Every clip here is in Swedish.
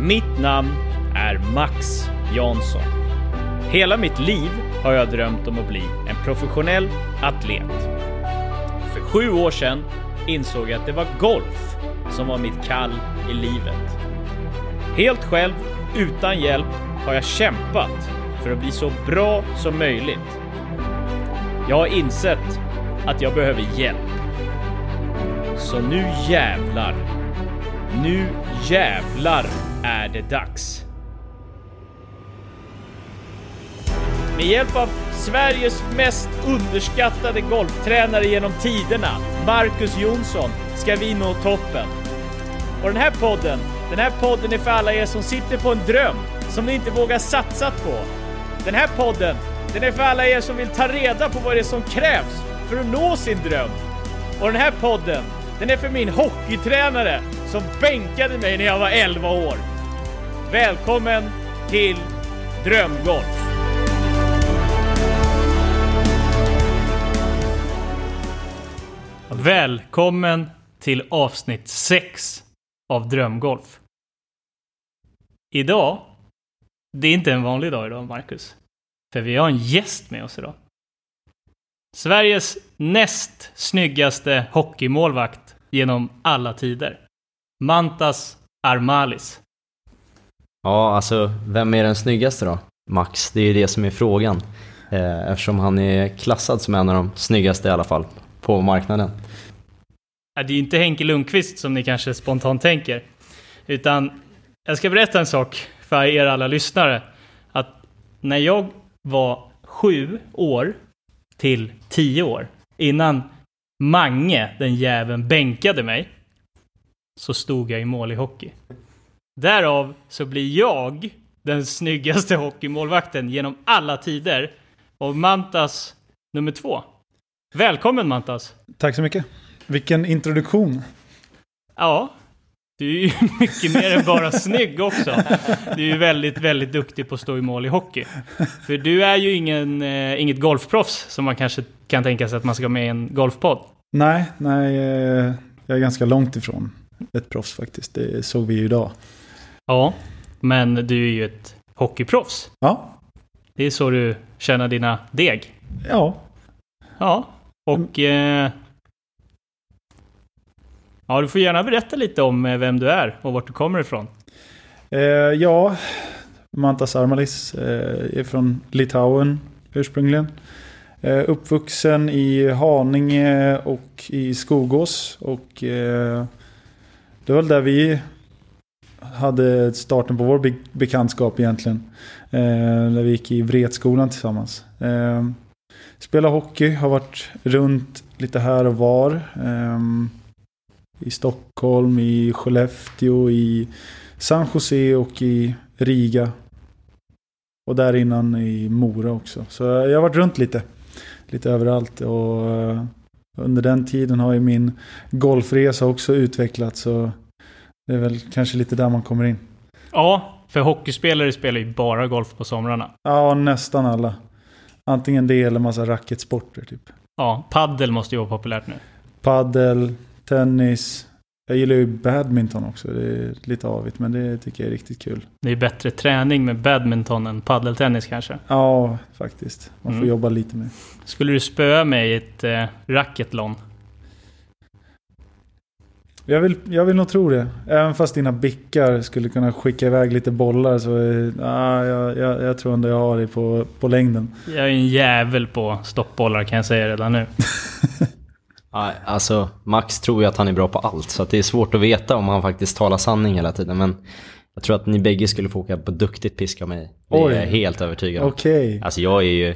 Mitt namn är Max Jansson. Hela mitt liv har jag drömt om att bli en professionell atlet. För sju år sedan insåg jag att det var golf som var mitt kall i livet. Helt själv, utan hjälp, har jag kämpat för att bli så bra som möjligt. Jag har insett att jag behöver hjälp. Så nu jävlar. Nu jävlar det dags. Med hjälp av Sveriges mest underskattade golftränare genom tiderna, Marcus Jonsson, ska vi nå toppen. Och den här podden, den här podden är för alla er som sitter på en dröm som ni inte vågar satsa på. Den här podden, den är för alla er som vill ta reda på vad det är som krävs för att nå sin dröm. Och den här podden, den är för min hockeytränare som bänkade mig när jag var 11 år. Välkommen till Drömgolf! Välkommen till avsnitt 6 av Drömgolf. Idag, det är inte en vanlig dag idag, Marcus. För vi har en gäst med oss idag. Sveriges näst snyggaste hockeymålvakt genom alla tider. Mantas Armalis. Ja, alltså vem är den snyggaste då? Max, det är ju det som är frågan. Eh, eftersom han är klassad som en av de snyggaste i alla fall på marknaden. Det är ju inte Henke Lundqvist som ni kanske spontant tänker. Utan jag ska berätta en sak för er alla lyssnare. Att när jag var sju år till tio år, innan Mange, den jäveln, bänkade mig, så stod jag i mål i hockey. Därav så blir jag den snyggaste hockeymålvakten genom alla tider. Och Mantas nummer två. Välkommen Mantas! Tack så mycket. Vilken introduktion. Ja, du är ju mycket mer än bara snygg också. Du är ju väldigt, väldigt duktig på att stå i mål i hockey. För du är ju ingen, eh, inget golfproffs som man kanske kan tänka sig att man ska med i en golfpodd. Nej, nej, eh, jag är ganska långt ifrån ett proffs faktiskt. Det såg vi ju idag. Ja, men du är ju ett hockeyproffs. Ja, Det är så du tjänar dina deg. ja. Ja, och... Eh, ja, du får gärna berätta lite om eh, vem du är och vart du kommer ifrån. Eh, ja, Mantas Armalis eh, är från Litauen ursprungligen. Eh, uppvuxen i Haninge och i Skogås. Och eh, det var väl där vi hade starten på vår be- bekantskap egentligen. Eh, när vi gick i Vretskolan tillsammans. Eh, spela hockey, har varit runt lite här och var. Eh, I Stockholm, i Skellefteå, i San Jose och i Riga. Och där innan i Mora också. Så jag har varit runt lite. Lite överallt. Och eh, under den tiden har ju min golfresa också utvecklats. Och det är väl kanske lite där man kommer in. Ja, för hockeyspelare spelar ju bara golf på somrarna. Ja, nästan alla. Antingen det eller massa racketsporter typ. Ja, paddel måste ju vara populärt nu. Paddel, tennis. Jag gillar ju badminton också. Det är lite avigt men det tycker jag är riktigt kul. Det är bättre träning med badminton än paddeltennis kanske. Ja, faktiskt. Man får Mm. jobba lite med. Skulle du spöa mig i ett eh, racketlon? Jag vill, jag vill nog tro det. Även fast dina bickar skulle kunna skicka iväg lite bollar så eh, ah, jag, jag, jag tror ändå jag har det på, på längden. Jag är en jävel på stoppbollar kan jag säga redan nu. Ja, Alltså, Max tror ju att han är bra på allt, så att det är svårt att veta om han faktiskt talar sanning hela tiden. Men jag tror att ni bägge skulle få åka på duktigt pisk av mig. Det är Oj. jag helt övertygad om. Okej. Alltså jag är ju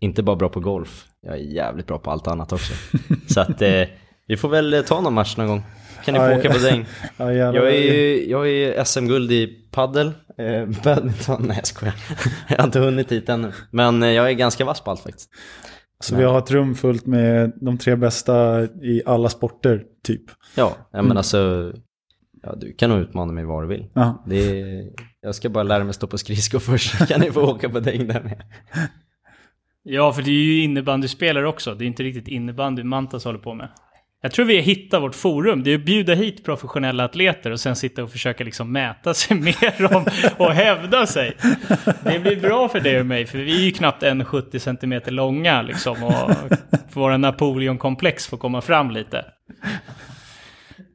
inte bara bra på golf, jag är jävligt bra på allt annat också. så att eh, vi får väl eh, ta någon match någon gång. Kan ni få Aj. åka på däng. Jag är ju jag är SM-guld i paddel, eh, badminton, nej jag skojar. jag har inte hunnit dit ännu. Men eh, jag är ganska vass på allt faktiskt. Så vi har ett rum fullt med de tre bästa i alla sporter, typ. Ja, men Mm. alltså, ja, du kan nog utmana mig vad du vill. Ja. Det är, jag ska bara lära mig stå på skridskor först, så kan ni få åka på däng där med. Ja, för det är ju innebandyspelare också. Det är inte riktigt innebandy Mantas håller på med. Jag tror vi hittar vårt forum. Det är att bjuda hit professionella atleter och sen sitta och försöka liksom mäta sig med dem och hävda sig. Det blir bra för dig och mig, för vi är ju knappt 1,70 cm långa liksom. Och våra Napoleon-komplex får komma fram lite.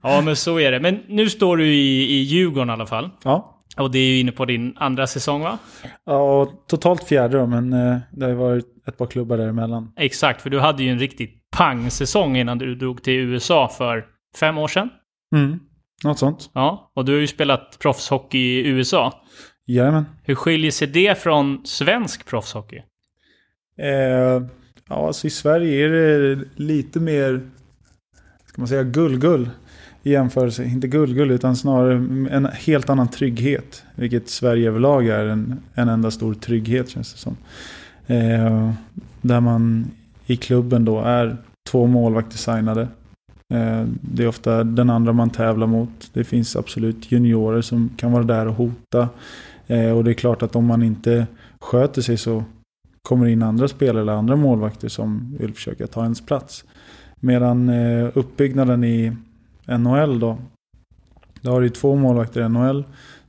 Ja, men så är det. Men nu står du i, i Djurgården i alla fall. Ja. Och det är ju inne på din andra säsong va? Ja, totalt fjärde då, men eh, det har ju varit ett par klubbar däremellan. Exakt, för du hade ju en riktigt pang-säsong innan du drog till USA för fem år sedan. Mm. Något sånt. Ja, och du har ju spelat proffshockey i USA. Jajamän. Hur skiljer sig det från svensk proffshockey? Eh, ja, alltså i Sverige är det lite mer, ska man säga, gull-gull i jämförelse. Inte gull-gull utan snarare en helt annan trygghet. Vilket Sverige överlag är en, en enda stor trygghet känns det som. Eh, där man i klubben då är två målvakter signade. Eh, det är ofta den andra man tävlar mot. Det finns absolut juniorer som kan vara där och hota. Eh, och det är klart att om man inte sköter sig så kommer in andra spelare eller andra målvakter som vill försöka ta ens plats. Medan eh, uppbyggnaden i NHL då. Då har du två målvakter i NHL.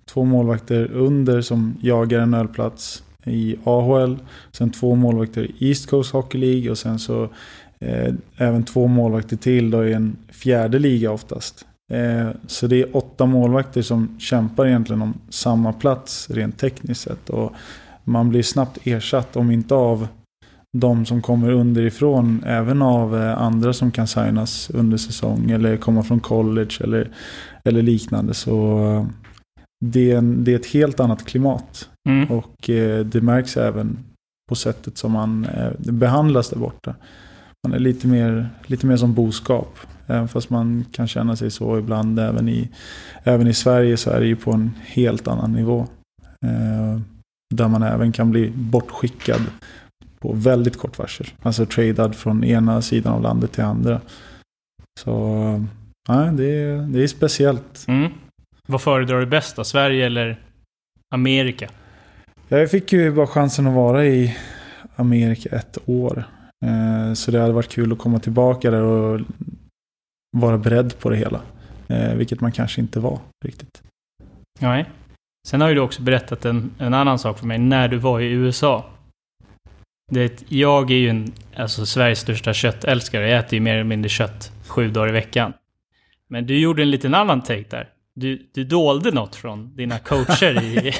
Två målvakter under som jagar en ölplats i AHL. Sen två målvakter i East Coast Hockey League och sen så eh, även två målvakter till då i en fjärde liga oftast. Eh, så det är åtta målvakter som kämpar egentligen om samma plats rent tekniskt sett. Och man blir snabbt ersatt, om inte av de som kommer underifrån, även av eh, andra som kan signas under säsong eller komma från college eller, eller liknande. Så eh, det är, en, det är ett helt annat klimat. Mm. Och eh, det märks även på sättet som man behandlas där borta. Man är lite mer, lite mer som boskap. Även fast man kan känna sig så ibland även i, även i Sverige så är det ju på en helt annan nivå. där man även kan bli bortskickad på väldigt kort varsel. Alltså tradad från ena sidan av landet till andra. Så nej, det, är, det är speciellt. Mm. Vad föredrar du bäst då? Sverige eller Amerika? Jag fick ju bara chansen att vara i Amerika ett år. Eh, så det hade varit kul att komma tillbaka där och vara beredd på det hela. Eh, vilket man kanske inte var riktigt. Nej. Sen har ju du också berättat en, en annan sak för mig när du var i USA. Det, jag är ju en, alltså Sveriges största köttälskare. Jag äter ju mer eller mindre kött sju dagar i veckan. Men du gjorde en liten annan take där. Du, du dolde något från dina coacher i,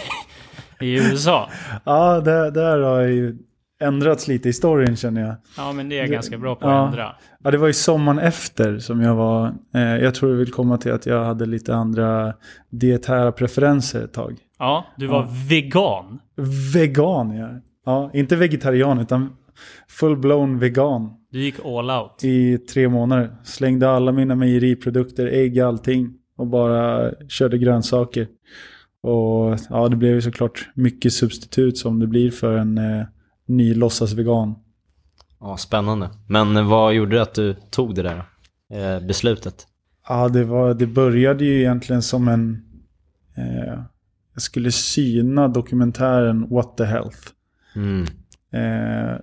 i USA. Ja, det, där har ju ändrats lite i storyn känner jag. Ja, men det är jag ganska bra på att ja. ändra. Ja, det var ju sommaren efter som jag var... Eh, jag tror du vill komma till att jag hade lite andra dietära preferenser ett tag. Ja, du var Ja. vegan. Vegan, ja. Ja, inte vegetarian utan full-blown vegan Du gick all out. i tre månader. Slängde alla mina mejeriprodukter, ägg, allting och bara körde grönsaker. Och ja, det blev ju såklart mycket substitut som det blir för en eh, ny låtsasvegan. Ja, spännande. Men vad gjorde att du tog det där eh, beslutet? Ja, det, var, det började ju egentligen som en... Eh, jag skulle syna dokumentären What the Health. Mm. Eh,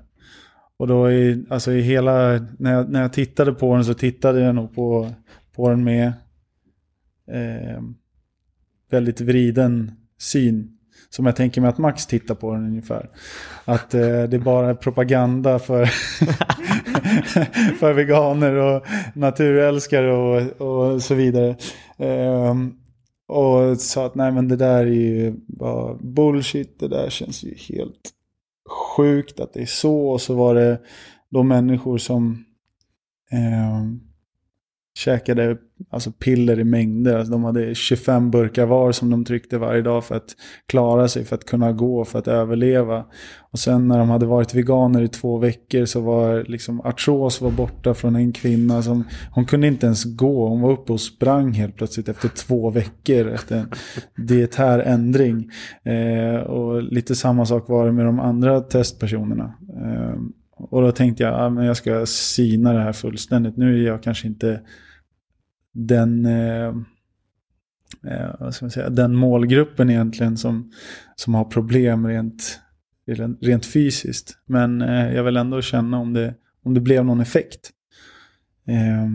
och då i, alltså i hela, när jag, när jag tittade på den så tittade jag nog på, på den med eh, väldigt vriden syn. Som jag tänker mig att Max tittar på den ungefär. Att eh, det är bara propaganda för, för veganer och naturälskare och, och så vidare. Eh, och sa att nej men det där är ju bara bullshit, det där känns ju helt sjukt att det är så. Och så var det de människor som eh, käkade alltså piller i mängder. Alltså de hade 25 burkar var som de tryckte varje dag för att klara sig, för att kunna gå, för att överleva. Och sen när de hade varit veganer i två veckor så var liksom artros var borta från en kvinna som hon kunde inte ens gå. Hon var uppe och sprang helt plötsligt efter två veckor efter en dietär ändring. Eh, och lite samma sak var det med de andra testpersonerna. Eh, och då tänkte jag att jag ska syna det här fullständigt. Nu är jag kanske inte den, eh, eh, vad ska man säga, den målgruppen egentligen som, som har problem rent, rent fysiskt. Men eh, jag vill ändå känna om det, om det blev någon effekt. Eh,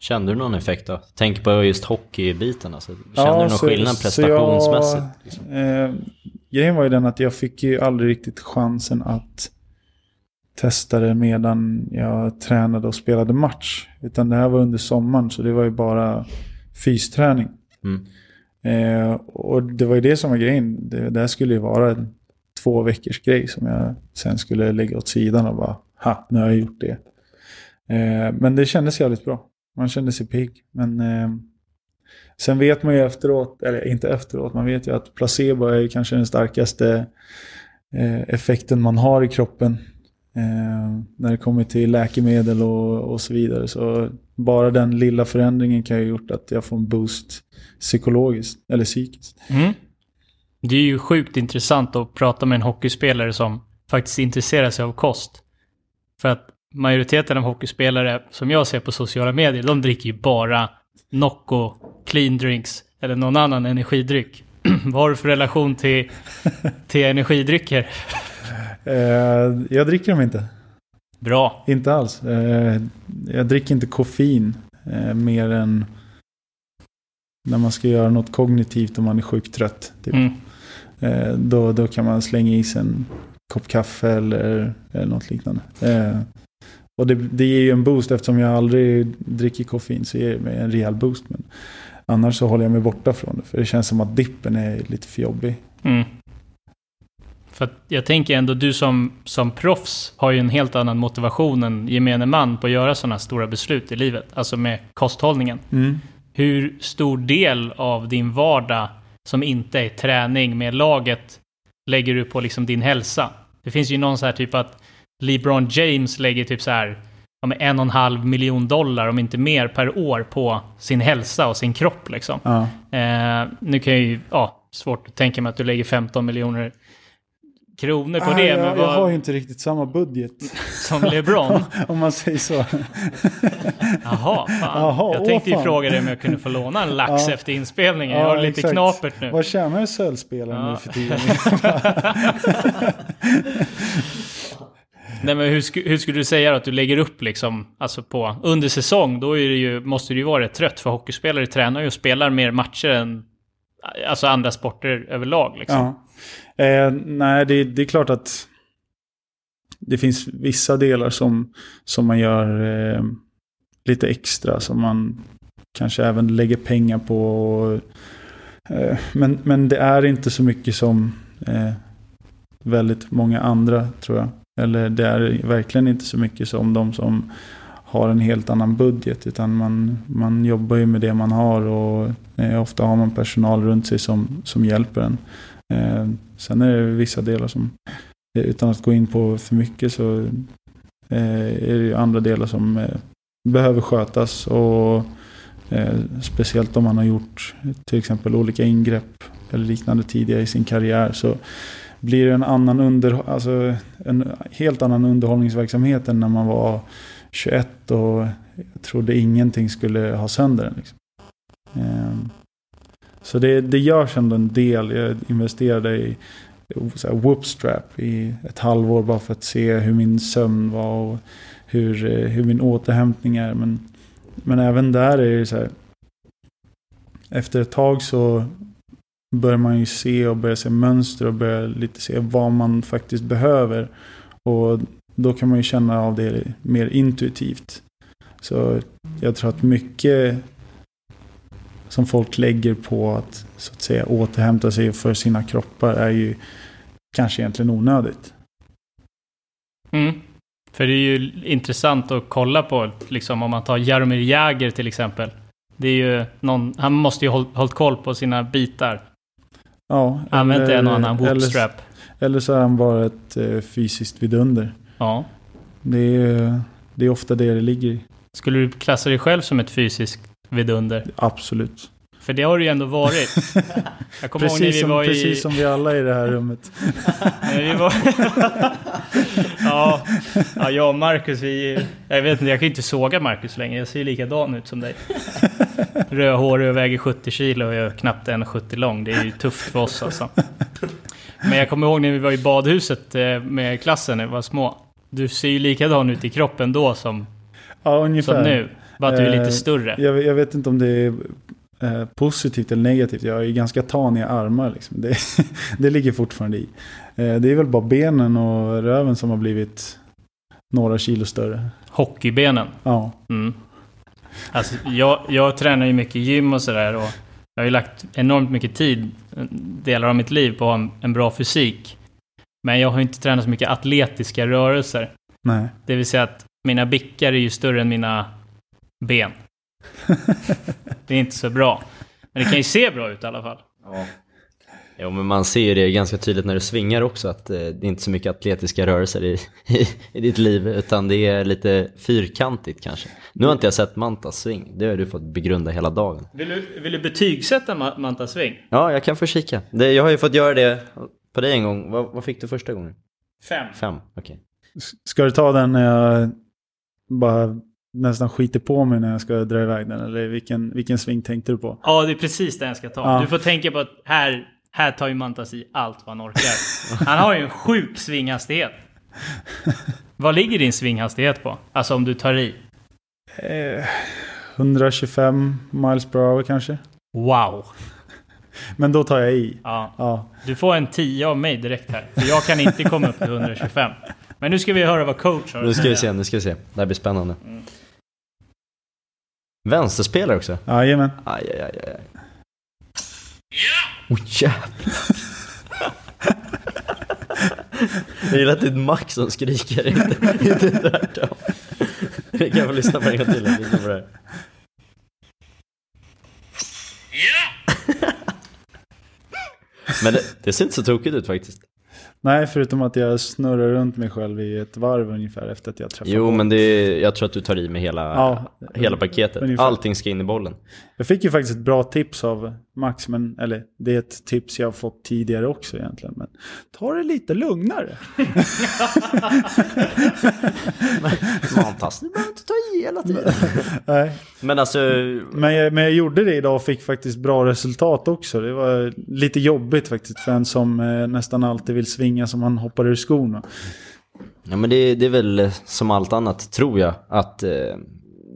Kände du någon effekt då? Tänk på just hockeybiten alltså. Kände Ja, du någon så- skillnad prestationsmässigt? jag- liksom? Eh, grejen var ju den att jag fick ju aldrig riktigt chansen att testa det medan jag tränade och spelade match. Utan det här var under sommaren så det var ju bara fysträning. Mm. Eh, och det var ju det som var grejen. Det, det här skulle ju vara en två veckors grej som jag sen skulle lägga åt sidan och bara ha, nu har jag gjort det. Eh, men det kändes jävligt bra. Man kände sig pigg. Men eh, sen vet man ju efteråt, eller inte efteråt, man vet ju att placebo är kanske den starkaste eh, effekten man har i kroppen. Eh, när det kommer till läkemedel och, och så vidare. Så bara den lilla förändringen kan ju ha gjort att jag får en boost psykologiskt, eller psykiskt. Mm. Det är ju sjukt intressant att prata med en hockeyspelare som faktiskt intresserar sig av kost. För att majoriteten av hockeyspelare som jag ser på sociala medier, de dricker ju bara Nocco, clean drinks eller någon annan energidryck. Vad har du för relation till, till energidrycker? Eh, jag dricker dem inte. Bra. Inte alls. Eh, jag dricker inte koffein eh, mer än när man ska göra något kognitivt och man är sjukt trött. Typ. Mm. Då, då kan man slänga i sig en kopp kaffe eller, eller något liknande. Och det, det ger ju en boost eftersom jag aldrig dricker koffein så ger det mig en rejäl boost. Men annars så håller jag mig borta från det. För det känns som att dippen är lite för jobbig. Mm. För jag tänker ändå, du som, som proffs har ju en helt annan motivation än gemene man på att göra sådana stora beslut i livet. Alltså med kosthållningen. Mm. Hur stor del av din vardag som inte är träning med laget lägger du på liksom din hälsa? Det finns ju någon så här typ att LeBron James lägger typ så här ja, en och en halv miljon dollar, om inte mer, per år på sin hälsa och sin kropp liksom. Ja. Eh, nu kan jag ju, ja, svårt att tänka mig att du lägger 15 miljoner kronor på Ah, det, jag, men jag vad, har ju inte riktigt samma budget. som LeBron. om man säger så. Jaha, fan. Jaha, jag åh, tänkte ju fan. fråga dig om jag kunde få låna en lax Ja. efter inspelningen. Ja, jag har det lite exakt. knapert nu. Vad tjänar en SHL-spelare Ja. nu för tiden? Nej, men hur, sku, hur skulle du säga att du lägger upp liksom, alltså på, under säsong, då är det ju, måste du ju vara rätt trött, för hockeyspelare tränar ju och spelar mer matcher än alltså andra sporter överlag. Liksom. Ja. Eh, nej, det, det är klart att det finns vissa delar som, som man gör eh, lite extra, som man kanske även lägger pengar på. Eh, men, men det är inte så mycket som eh, väldigt många andra, tror jag. Eller det är verkligen inte så mycket som de som har en helt annan budget. Utan man, man jobbar ju med det man har och eh, ofta har man personal runt sig som, som hjälper en. Eh, sen är det vissa delar som, eh, utan att gå in på för mycket, så eh, är det ju andra delar som eh, behöver skötas. Och eh, Speciellt om man har gjort till exempel olika ingrepp eller liknande tidigare i sin karriär. Så blir det en annan under, alltså en helt annan underhållningsverksamhet än när man var 21 och jag trodde ingenting skulle ha sönder den. Liksom. Ehm, så det, det görs ändå en del. Jag investerade i så här, Whoopstrap i ett halvår bara för att se hur min sömn var och hur, hur min återhämtning är. Men, men även där är det så här. Efter ett tag så börjar man ju se och börjar se mönster och börjar lite se vad man faktiskt behöver. Och då kan man ju känna av det mer intuitivt. Så jag tror att mycket som folk lägger på att så att säga återhämta sig för sina kroppar är ju kanske egentligen onödigt. Mm. För det är ju intressant att kolla på, liksom om man tar Jaromir Jagr till exempel. Det är ju någon, han måste ju ha håll- hållit koll på sina bitar. Ja, Använt en och annan whoopstrap. Eller, eller så är han bara ett eh, fysiskt vidunder. Ja. Det är, det är ofta det det ligger i. Skulle du klassa dig själv som ett fysiskt vidunder? Absolut. För det har du ju ändå varit. Jag kommer ihåg när Precis vi som, var i... precis som vi alla i det här rummet. När vi var... ja, ja, jag och Marcus, vi... Jag vet inte, jag kan inte såga Marcus längre. Jag ser likadan ut som dig. Rödhårig och väger 70 kilo och jag är knappt 1,70 lång. Det är ju tufft för oss alltså. Men jag kommer ihåg när vi var i badhuset eh, med klassen när vi var små. Du ser ju likadan ut i kroppen då som, Ja, ungefär. som nu. Bara att du är lite Eh, större. Jag, jag vet inte om det är eh, positivt eller negativt. Jag har ju ganska taniga armar. Liksom. Det, det ligger fortfarande i. Eh, det är väl bara benen och röven som har blivit några kilo större. Hockeybenen. Ja, Mm. Alltså, jag, jag tränar ju mycket gym och sådär och jag har ju lagt enormt mycket tid, delar av mitt liv, på att ha en, en bra fysik. Men jag har ju inte tränat så mycket atletiska rörelser. nej. Det vill säga att mina bickar är ju större än mina ben. Det är inte så bra. Men det kan ju se bra ut i alla fall. Ja. Jo men man ser ju det ganska tydligt när du svingar också att eh, det är inte så mycket atletiska rörelser i, i, i ditt liv utan det är lite fyrkantigt kanske. Nu har inte jag sett Mantas sving, det har du fått begrunda hela dagen. Vill du, vill du betygsätta Ma- Manta Swing? Ja, jag kan få kika. Det, jag har ju fått göra det på dig en gång. Vad, vad fick du första gången? Fem. Fem, okej. S- Ska du ta den när jag bara nästan skiter på mig när jag ska dra iväg den? Eller vilken, vilken sving tänkte du på? Ja, det är precis det jag ska ta. Ja. Du får tänka på att här, här tar ju Mantas i allt vad han orkar. Han har ju en sjuk svinghastighet. Vad ligger din svinghastighet på? Alltså om du tar i. Eh, 125 miles per hour kanske. Wow. Men då tar jag i. Ja. Ja, Du får en 10 av mig direkt här. För jag kan inte komma upp till 125. Men nu ska vi höra vad coach har Nu ska vi se, nu ska vi se. Det här blir spännande. Mm. Vänsterspelare också? jajamän. Aj, aj, aj, aj. Oh, jävlar. Jag gillar att det är Max som skriker, inte, inte tvärtom. Vi kan få lyssna på det en gång till. lyssna på det här. Men det, det ser inte så tokigt ut faktiskt. Nej, förutom att jag snurrar runt mig själv i ett varv ungefär efter att jag träffar Jo, bollen. men det är, jag tror att du tar i med hela, Ja, hela paketet. ungefär. Allting ska in i bollen. Jag fick ju faktiskt ett bra tips av Max, men, eller det är ett tips jag har fått tidigare också egentligen. Men ta det lite lugnare. Fantastiskt, du behöver inte ta i hela tiden. Nej. Men alltså, Men, jag, men jag gjorde det idag och fick faktiskt bra resultat också. Det var lite jobbigt faktiskt för en som eh, nästan alltid vill svinga som han hoppar ur skorna. Ja men det, det är väl som allt annat tror jag att eh,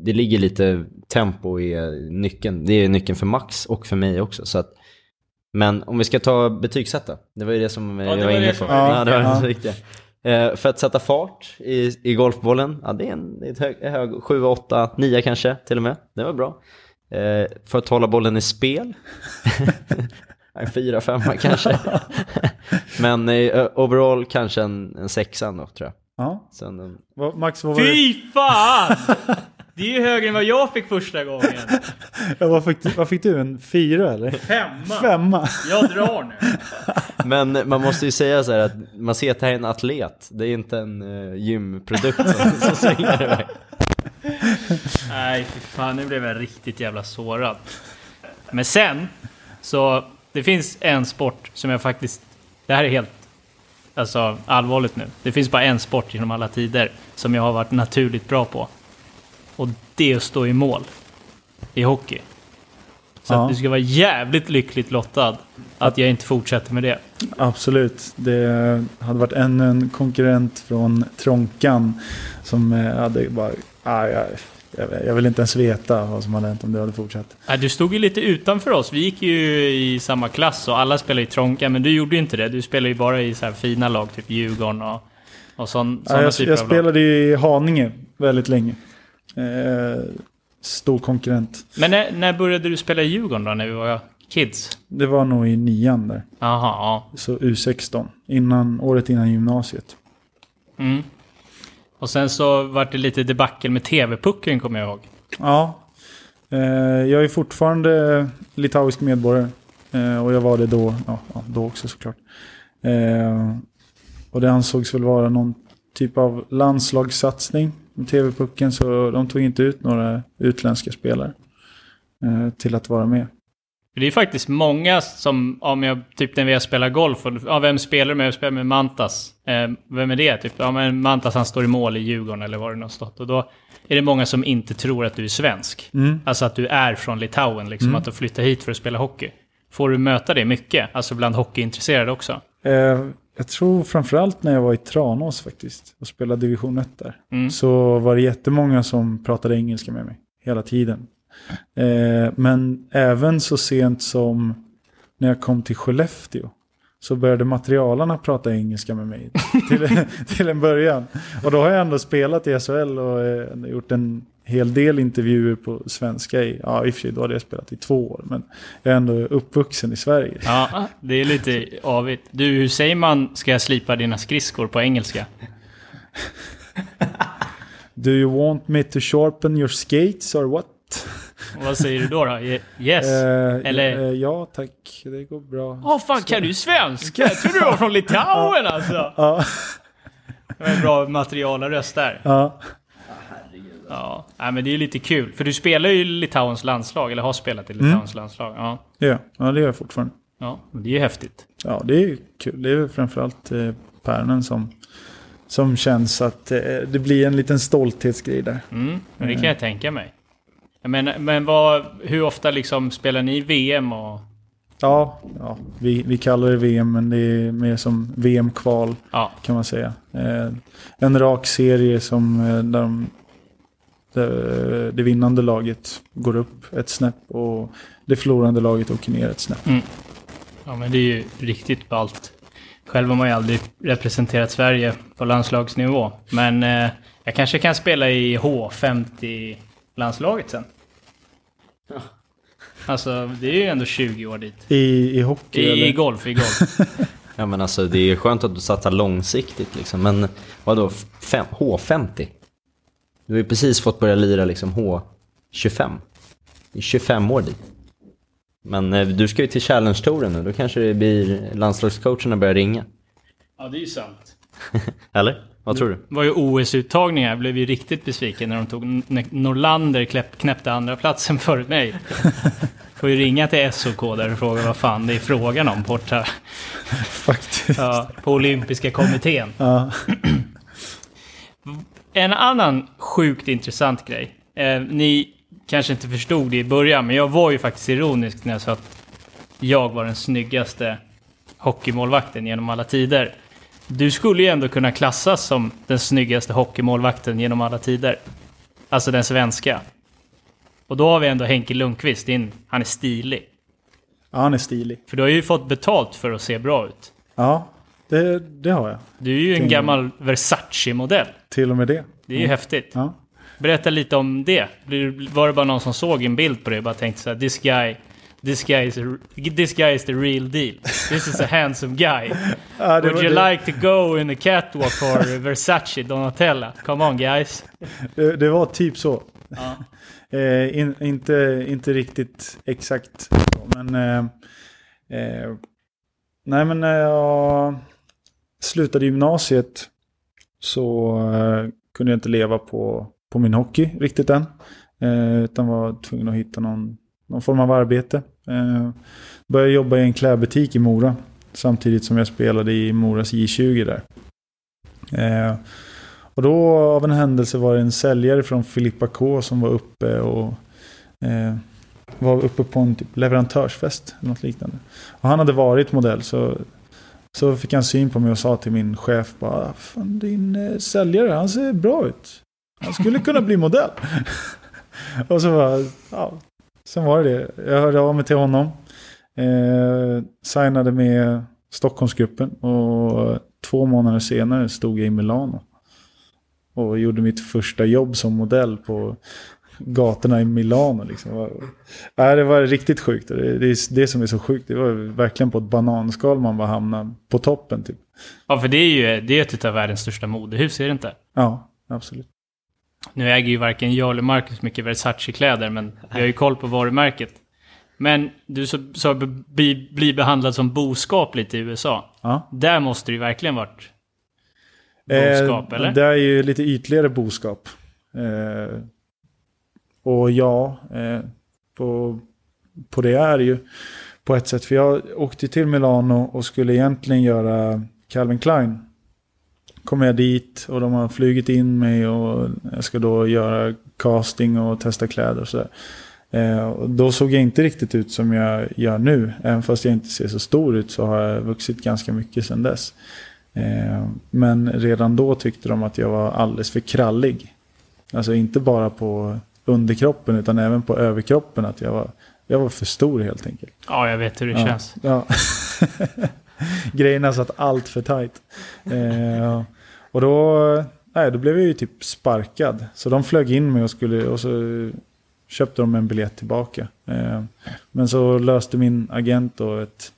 det ligger lite tempo i eh, nyckeln. Det är nyckeln för Max och för mig också. Så att, men om vi ska ta betygsätta, det var ju det som Ja, det jag var var det inne på. det Ja, det var det var viktiga. Eh, för att sätta fart i, i golfbollen, ja det är en, det är ett hög, hög 7, 8, 9 kanske till och med. Det var bra. Eh, för att hålla bollen i spel, en 4, 5 kanske. men eh, overall kanske en, en sexa då tror jag. Ja. Sen Max, vad var, det, Fy fan! Det är ju högre än vad jag fick första gången. ja, vad, fick, du- vad fick du? En fyra eller? Femma. Femma? Jag drar nu. Men man måste ju säga så här att man ser att det här är en atlet. Det är inte en uh, gymprodukt som, som svingar iväg. Nej, fy fan. Nu blev jag riktigt jävla sårad. Men sen, så det finns en sport som jag faktiskt... Det här är helt alltså, allvarligt nu. Det finns bara en sport genom alla tider som jag har varit naturligt bra på. Och det att stå i mål. I hockey. Så Ja. att du ska vara jävligt lyckligt lottad att jag inte fortsätter med det. Absolut. Det hade varit ännu en konkurrent från Tronkan som eh, hade bara... Ah, jag, jag, jag vill inte ens veta vad som hade hänt om det hade fortsatt. Nej, Du stod ju lite utanför oss. Vi gick ju i samma klass och alla spelade i Tronka, men du gjorde ju inte det. Du spelade ju bara i så här fina lag, typ Djurgården och, och sån, Ja, såna jag, typer jag av lag. spelade i Haninge väldigt länge. Eh, stor konkurrent. Men när, när började du spela i Djurgården då, när vi var kids? Det var nog i nian där. Jaha, ja. Så U16. Innan, året innan gymnasiet. Mm. Och sen så var det lite debacle med TV-pucken, kommer jag ihåg. Ja. Eh, jag är fortfarande litauisk medborgare. Eh, och jag var det då, ja, då också såklart. Eh, och det ansågs väl vara någon typ av landslagssatsning TV-pucken. Så de tog inte ut några utländska spelare eh, till att vara med. Det är faktiskt många som, om jag, typ när vi har spelat golf, och, ja, vem spelar du med? Jag spelar med Mantas. Eh, vem är det? Typ, ja men Mantas han står i mål i Djurgården eller var det stått. Och då är det många som inte tror att du är svensk. Mm. Alltså att du är från Litauen, liksom Mm. att du flyttar hit för att spela hockey. Får du möta det mycket? Alltså bland hockeyintresserade också? Eh, jag tror framförallt när jag var i Tranås faktiskt och spelade division 1 där. Mm. Så var det jättemånga som pratade engelska med mig. hela tiden. Eh, men även så sent som när jag kom till Skellefteå så började materialarna prata engelska med mig till, till en början. Och då har jag ändå spelat i SHL och eh, gjort en hel del intervjuer på svenska i, ja i och för sig då hade jag spelat i två år, men jag är ändå uppvuxen i Sverige. Ja, det är lite avigt. Du, hur säger man ska jag slipa dina skridskor på engelska? Do you want me to sharpen your skates or what? Vad säger du då? då? Ye- Yes? Eh, Eller- eh, ja tack, det går bra. Åh fan, kan du svenska? Jag trodde du var från Litauen alltså! Ja, Det var en bra materialröst där. ja. Ja, men det är ju lite kul. För du spelar ju i Litauens landslag, eller har spelat i Litauens landslag. Ja. Ja, ja, det gör jag fortfarande. ja, det är ju häftigt. Ja, det är kul. Det är framförallt eh, Pärnen som, som känns att eh, det blir en liten stolthetsgrej där. Mm, men det kan jag tänka mig. Men, men vad, hur ofta liksom spelar ni VM och... Ja, ja vi, vi kallar det VM, men det är mer som VM-kval Ja, kan man säga. Eh, en rak serie som eh, där de, där det vinnande laget går upp ett snäpp och det förlorande laget åker ner ett snäpp. ja men det är ju riktigt ballt. Själv har man ju aldrig representerat Sverige på landslagsnivå. Men eh, jag kanske kan spela i H50-landslaget sen. Alltså, det är ju ändå 20 år dit. I, i hockey I, eller? i golf, i golf. Ja men alltså det är skönt att du satsar långsiktigt liksom. Men vadå, fem, H50? Du har ju precis fått börja lira liksom H25. Det är 25 år dit. Men eh, du ska ju till Challenge-touren nu, då kanske det blir landslagscoacherna börjar ringa. ja, det är ju sant. Eller? Vad tror du? Det var ju OS-uttagningar. Jag blev ju riktigt besviken när de tog... När Norlander knäpp, knäppte andra platsen före mig. Får ju ringa till SOK där och fråga vad fan det är frågan om borta Faktiskt. ja, på Olympiska kommittén. Ja. En annan sjukt intressant grej. Eh, ni kanske inte förstod det i början, men jag var ju faktiskt ironisk när jag sa att jag var den snyggaste hockeymålvakten genom alla tider. Du skulle ju ändå kunna klassas som den snyggaste hockeymålvakten genom alla tider. Alltså den svenska. Och då har vi ändå Henke Lundqvist, din, han är stilig. ja, han är stilig. För du har ju fått betalt för att se bra ut. Ja, det, det har jag. Du är ju en gammal Versace-modell. Till och med det. Det är ju häftigt. Ja. Berätta lite om det. Var det bara någon som såg en bild på dig och bara tänkte så här, this guy, this guy is, this guy is the real deal. This is a handsome guy. Ja, det Would you det- like to go in the catwalk for Versace Donatella? Come on guys. Det, det var typ så. Ja. Eh, in, inte, inte riktigt exakt men... Eh, eh, nej, men när jag slutade gymnasiet så eh, kunde jag inte leva på, på min hockey riktigt än. Eh, utan var tvungen att hitta någon, någon form av arbete. Eh, började jobba i en klädbutik i Mora. Samtidigt som jag spelade i Moras J20 där. Eh, och då av en händelse var det en säljare från Filippa K som var uppe och eh, var uppe på en typ leverantörsfest. eller Något liknande. Och han hade varit modell så, så fick han syn på mig och sa till min chef bara Fan din eh, säljare han ser bra ut. Han skulle kunna bli modell. och så var, ja, sen var det det. Jag hörde av mig till honom. Eh, signade med Stockholmsgruppen och två månader senare stod jag i Milano. Och gjorde mitt första jobb som modell på gatorna i Milano. Liksom. Ja, det var riktigt sjukt. Det är det som är så sjukt. Det var verkligen på ett bananskal man bara hamnade på toppen. Typ. Ja, för det är ju det är ett av världens största modehus, är det inte? Ja, absolut. Nu äger ju varken jag eller Marcus mycket Versace-kläder, men vi har ju koll på varumärket. Men du sa så, bli, bli behandlad som boskap lite i USA. Ja. Där måste det ju verkligen varit boskap, Eh, eller? Det är ju lite ytligare boskap. Eh, och ja, eh, på, på det är det ju på ett sätt. För jag åkte till Milano och skulle egentligen göra Calvin Klein. Kom jag dit och de har flugit in mig och jag ska då göra casting och testa kläder och sådär. Eh, då såg jag inte riktigt ut som jag gör nu. Även fast jag inte ser så stor ut så har jag vuxit ganska mycket sedan dess. Eh, men redan då tyckte de att jag var alldeles för krallig. Alltså inte bara på underkroppen utan även på överkroppen. Att jag var, jag var för stor helt enkelt. Ja, jag vet hur det ja. känns. Ja. Grejerna satt allt för tajt. Eh, och då, nej, då blev jag ju typ sparkad. Så de flög in mig och, skulle, och så köpte de en biljett tillbaka. Eh, men så löste min agent då ett,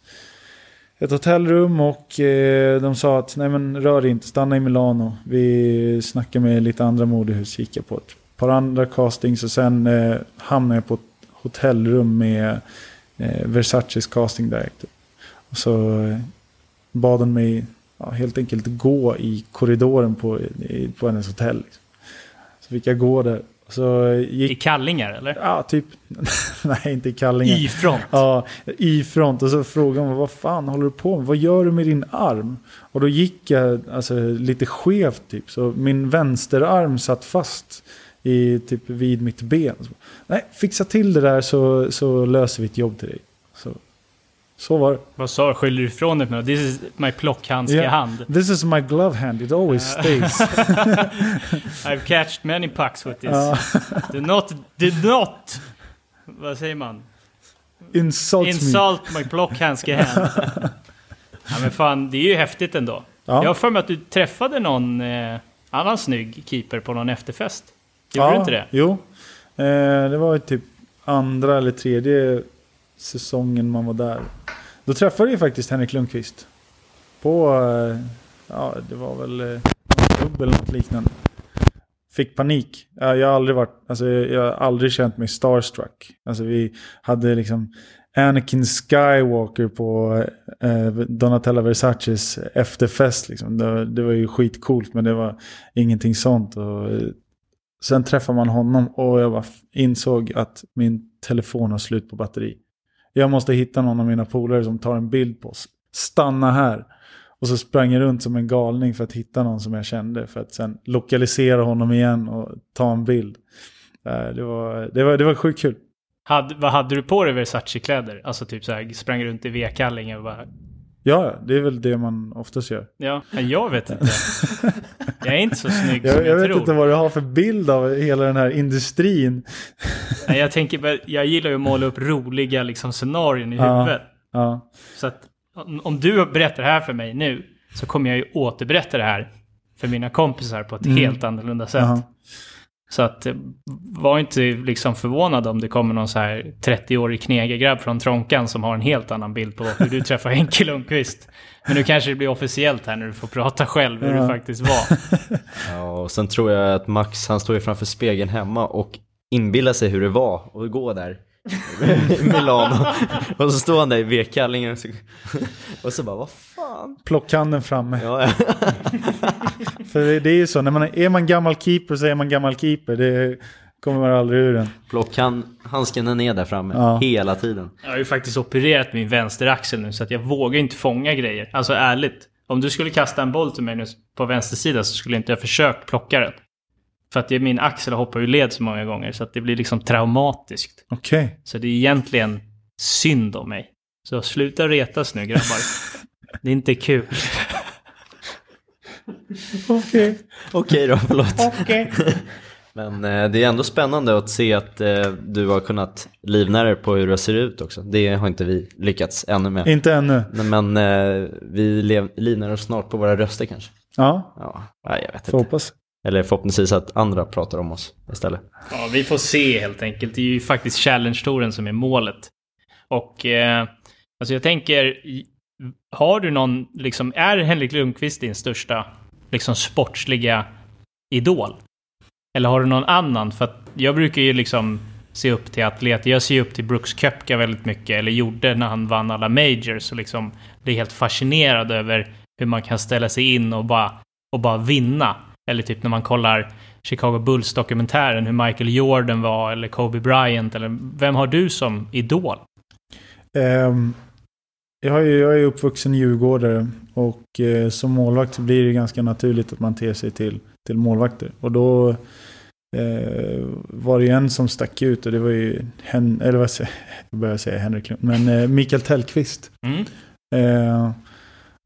ett hotellrum och eh, de sa att nej men rör inte, stanna i Milano. Vi snackar med lite andra modehus, kika på ett par andra castings och sen eh, hamnade jag på ett hotellrum med eh, Versaces casting director. Och så eh, bad hon mig ja, helt enkelt gå i korridoren på, i, på hennes hotell. Liksom. Så fick jag gå där. Så gick, I kallingar eller? Ja, typ. Nej, inte i kallingar. Y-front. Ja, Y-front. Och så frågade hon vad fan håller du på med? Vad gör du med din arm? Och då gick jag alltså, lite skevt typ. Så min vänsterarm satt fast i, typ vid mitt ben. Så, Nej, fixa till det där så, så löser vi ett jobb till dig. Så, så var det. Vad sa du? Skyller du ifrån dig med? This is my plockhandske Yeah. hand. This is my glove hand, it always stays. I've catched many pucks with this. Ja. Do not, do not, vad säger man? Insult me. Insult my plockhandske hand. ja men fan, det är ju häftigt ändå. Jag har Ja. för mig att du träffade någon eh, annan snygg keeper på någon efterfest. Gjorde du inte det? Jo. Eh, det var ju typ andra eller tredje säsongen man var där. Då träffade jag faktiskt Henrik Lundqvist. På, eh, ja det var väl eh, klubb eller något liknande. Fick panik. Ja, Jag har aldrig varit, alltså jag har aldrig känt mig starstruck. Alltså vi hade liksom Anakin Skywalker på eh, Donatella Versaces efterfest. Liksom. Det, det var ju skitcoolt men det var ingenting sånt. Och, eh, sen träffade man honom och jag insåg att min telefon har slut på batteri. Jag måste hitta någon av mina polare som tar en bild på oss. Stanna här. Och så sprang jag runt som en galning för att hitta någon som jag kände. För att sen lokalisera honom igen och ta en bild. Eh, det var, det var, det var sjukt kul. Had, vad hade du på dig Versace-kläder? Alltså typ så här, sprang runt i V-kallingar och bara... Ja, det är väl det man oftast gör. Ja, jag vet inte. Jag är inte så snygg som Jag, jag, jag vet tror. inte vad du har för bild av hela den här industrin. Nej, jag tänker jag gillar ju att måla upp roliga liksom, scenarion i Ja. huvudet. Ja, Så att om- du berättar det här för mig nu så kommer jag ju återberätta det här för mina kompisar på ett Mm. helt annorlunda sätt. Jaha. Så att eh, var inte liksom förvånad om det kommer någon så här 30-årig knegargrabb från Tronkan som har en helt annan bild på hur du träffar Henke Lundqvist. Men nu kanske det blir officiellt här när du får prata själv hur Ja. du faktiskt var. Ja, och sen tror jag att Max, han står ju framför spegeln hemma och inbillar sig hur det var att gå där Milano. Och så står han där i V-kallingen och så, och så bara, vad fan? Plockhanden framme. Ja, ja. För det, det är ju så, när man är, är man gammal keeper så är man gammal keeper. Det kommer man aldrig ur den. Plockhan, handsken är ner där framme Ja. hela tiden. Jag har ju faktiskt opererat min vänsteraxel nu så att jag vågar inte fånga grejer. Alltså ärligt. Om du skulle kasta en boll till mig nu på vänster sida så skulle inte jag försökt plocka den. För att min axel hoppar ju led så många gånger så att det blir liksom traumatiskt. Okej. Så det är egentligen synd om mig. Så sluta retas nu grabbar. Det är inte kul. Okej. Okej då, förlåt. Okej. Men eh, det är ändå spännande att se att eh, du har kunnat livnära dig på hur det ser ut också. Det har inte vi lyckats ännu med. Inte ännu. Men, men eh, vi livnär oss snart på våra röster kanske. Ja, Ja, nej, jag vet får inte. hoppas. Eller förhoppningsvis att andra pratar om oss istället. Ja, vi får se helt enkelt. Det är ju faktiskt Challenge-touren som är målet. Och eh, alltså jag tänker, har du någon, liksom, är Henrik Lundqvist din största liksom sportsliga idol? Eller har du någon annan? För att jag brukar ju liksom se upp till atleter. Jag ser ju upp till Brooks Koepka väldigt mycket, eller gjorde när han vann alla majors. Och liksom blir helt fascinerad över hur man kan ställa sig in och bara, och bara vinna. Eller typ när man kollar Chicago Bulls-dokumentären, hur Michael Jordan var, eller Kobe Bryant, eller vem har du som idol? Ehm, jag, ju, jag är uppvuxen djurgårdare och eh, som målvakt så blir det ganska naturligt att man ter sig till, till målvakter. Och då eh, var det ju en som stack ut och det var ju Hen, eller vad säger jag börjar säga Henrik Lund, men eh, Mikael Tellqvist. Mm.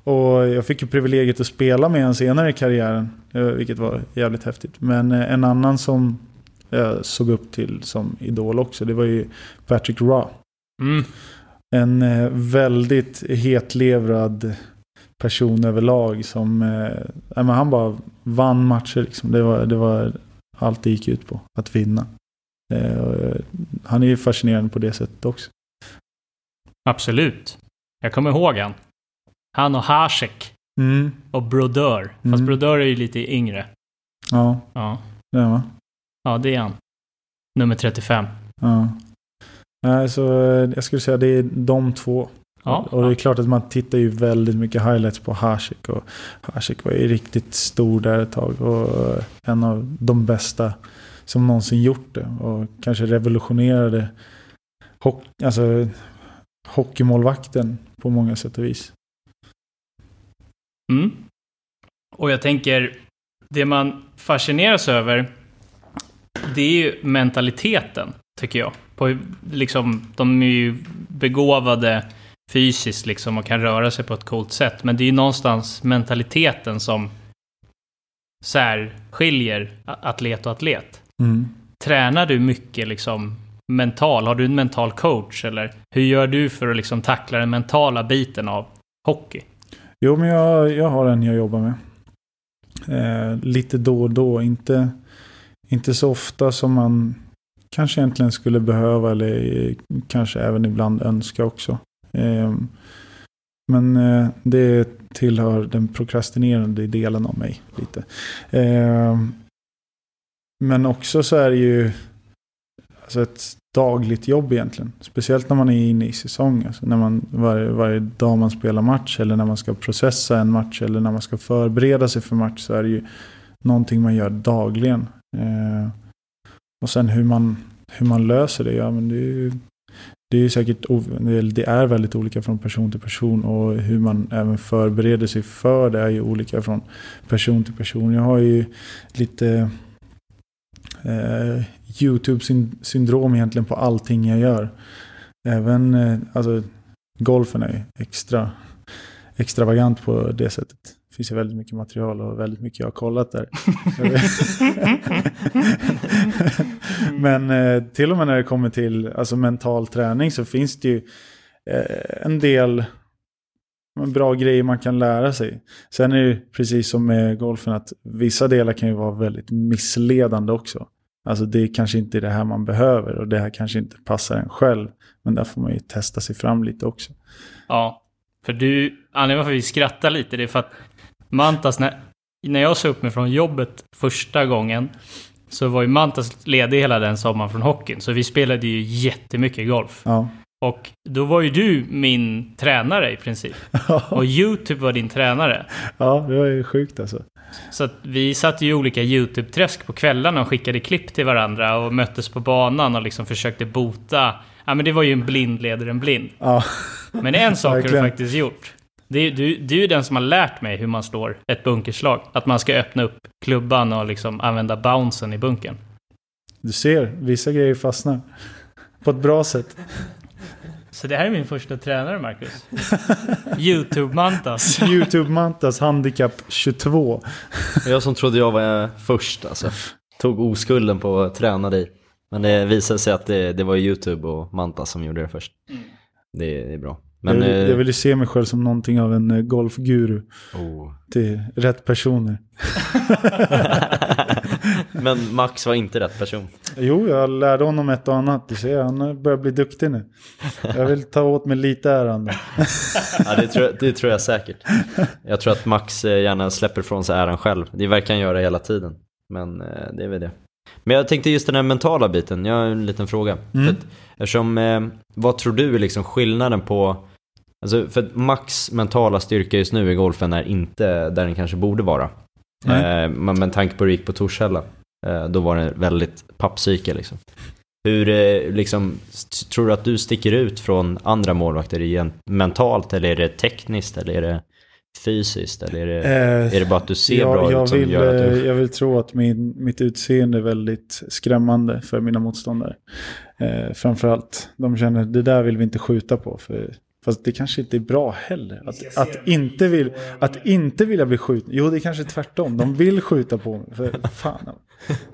Eh, och jag fick ju privilegiet att spela med honom senare i karriären, eh, vilket var jävligt häftigt. Men eh, en annan som jag såg upp till som idol också. Det var ju Patrick Raw. Mm. En eh, väldigt hetlevrad person överlag som... Eh, nej, men han bara vann matcher liksom. Det var, det var allt det gick ut på. Att vinna. Eh, eh, han är ju fascinerande på det sättet också. Absolut. Jag kommer ihåg han. Han och Hasek. Mm. Och Brodeur. Fast Mm. Brodeur är ju lite yngre. Ja, Ja. det var. ja, det är han. Nummer 35. Ja. Nej, så eh, jag skulle säga det är de två. Ja, och det är klart att man tittar ju väldigt mycket highlights på Hasek. Och Hasek var ju riktigt stor där ett tag. Och eh, en av de bästa som någonsin gjort det. Och kanske revolutionerade hock alltså, hockeymålvakten på många sätt och vis. Mm. Och jag tänker, det man fascineras över, det är ju mentaliteten, tycker jag. På, liksom, de är ju begåvade fysiskt liksom och kan röra sig på ett coolt sätt. Men det är ju någonstans mentaliteten som särskiljer atlet och atlet. Mm. Tränar du mycket liksom mental? Har du en mental coach? Eller hur gör du för att liksom tackla den mentala biten av hockey? Jo, men jag, jag har en jag jobbar med. Eh, lite då och då. Inte, inte så ofta som man kanske egentligen skulle behöva. Eller kanske även ibland önska också. Eh, men eh, det tillhör den prokrastinerande delen av mig. lite. Eh, men också så är det ju alltså ett dagligt jobb egentligen. Speciellt när man är inne i säsong. Alltså när man, varje, varje dag man spelar match eller när man ska processa en match eller när man ska förbereda sig för match så är det ju någonting man gör dagligen. Eh, och sen hur man, hur man löser det, ja men det är ju det är ju säkert det är väldigt olika från person till person och hur man även förbereder sig för det är ju olika från person till person. Jag har ju lite eh, YouTube-syndrom egentligen på allting jag gör. Även eh, alltså, golfen är extra extravagant på det sättet. Det finns ju väldigt mycket material och väldigt mycket jag har kollat där. Men eh, till och med när det kommer till alltså, mental träning så finns det ju eh, en del bra grejer man kan lära sig. Sen är det ju precis som med golfen att vissa delar kan ju vara väldigt missledande också. Alltså det är kanske inte det här man behöver och det här kanske inte passar en själv. Men där får man ju testa sig fram lite också. Ja, för du, anledningen varför vi skrattar lite, det är för att Mantas, när, när jag sa upp mig från jobbet första gången, så var ju Mantas ledig hela den sommaren från hockeyn. Så vi spelade ju jättemycket golf. Ja. Och då var ju du min tränare i princip. Och YouTube var din tränare. ja, det var ju sjukt alltså. Så att vi satt ju i olika YouTube-träsk på kvällarna och skickade klipp till varandra och möttes på banan och liksom försökte bota. Ja men det var ju en blind leder en blind. Ja, Men en sak har du faktiskt gjort. Är, du, du är den som har lärt mig hur man slår ett bunkerslag. Att man ska öppna upp klubban och liksom använda bouncen i bunkern. du ser, vissa grejer fastnar. På ett bra sätt. Så det här är min första tränare, Marcus. YouTube-mantas. YouTube-Mantas Handicap 22. Jag som trodde jag var först alltså. Tog oskulden på att träna dig. Men det visade sig att det, det var YouTube och Manta som gjorde det först. Det, det är bra. Men, jag, vill, eh, jag vill ju se mig själv som någonting av en eh, golfguru. oh. Till rätt personer. Men Max var inte rätt person. Jo, jag lärde honom ett och annat. Du ser, han börjar bli duktig nu. Jag vill ta åt mig lite äran. Ja, det, tror jag, det tror jag säkert. Jag tror att Max eh, gärna släpper från sig äran själv. Det verkar han göra hela tiden. Men eh, det är väl det. Men jag tänkte just den här mentala biten. Jag har en liten fråga. Mm. För att, eftersom, eh, vad tror du är liksom skillnaden på... Alltså för Max mentala styrka just nu i golfen är inte där den kanske borde vara. Nej. Eh, men med tanke på hur det gick på Torshälla. Eh, då var det väldigt pappsyke liksom. Hur, eh, liksom, tror du att du sticker ut från andra målvakter igen, mentalt eller är det tekniskt eller är det fysiskt eller är det, Eh, är det bara att du ser jag, bra jag ut som vill, gör att eh, du... jag vill tro att min, mitt utseende är väldigt skrämmande för mina motståndare. Eh, framförallt, de känner det där vill vi inte skjuta på för Fast det kanske inte är bra heller. Att, att, inte, vill, att inte vilja bli skjuten. Jo, det är kanske tvärtom. De vill skjuta på mig. För fan.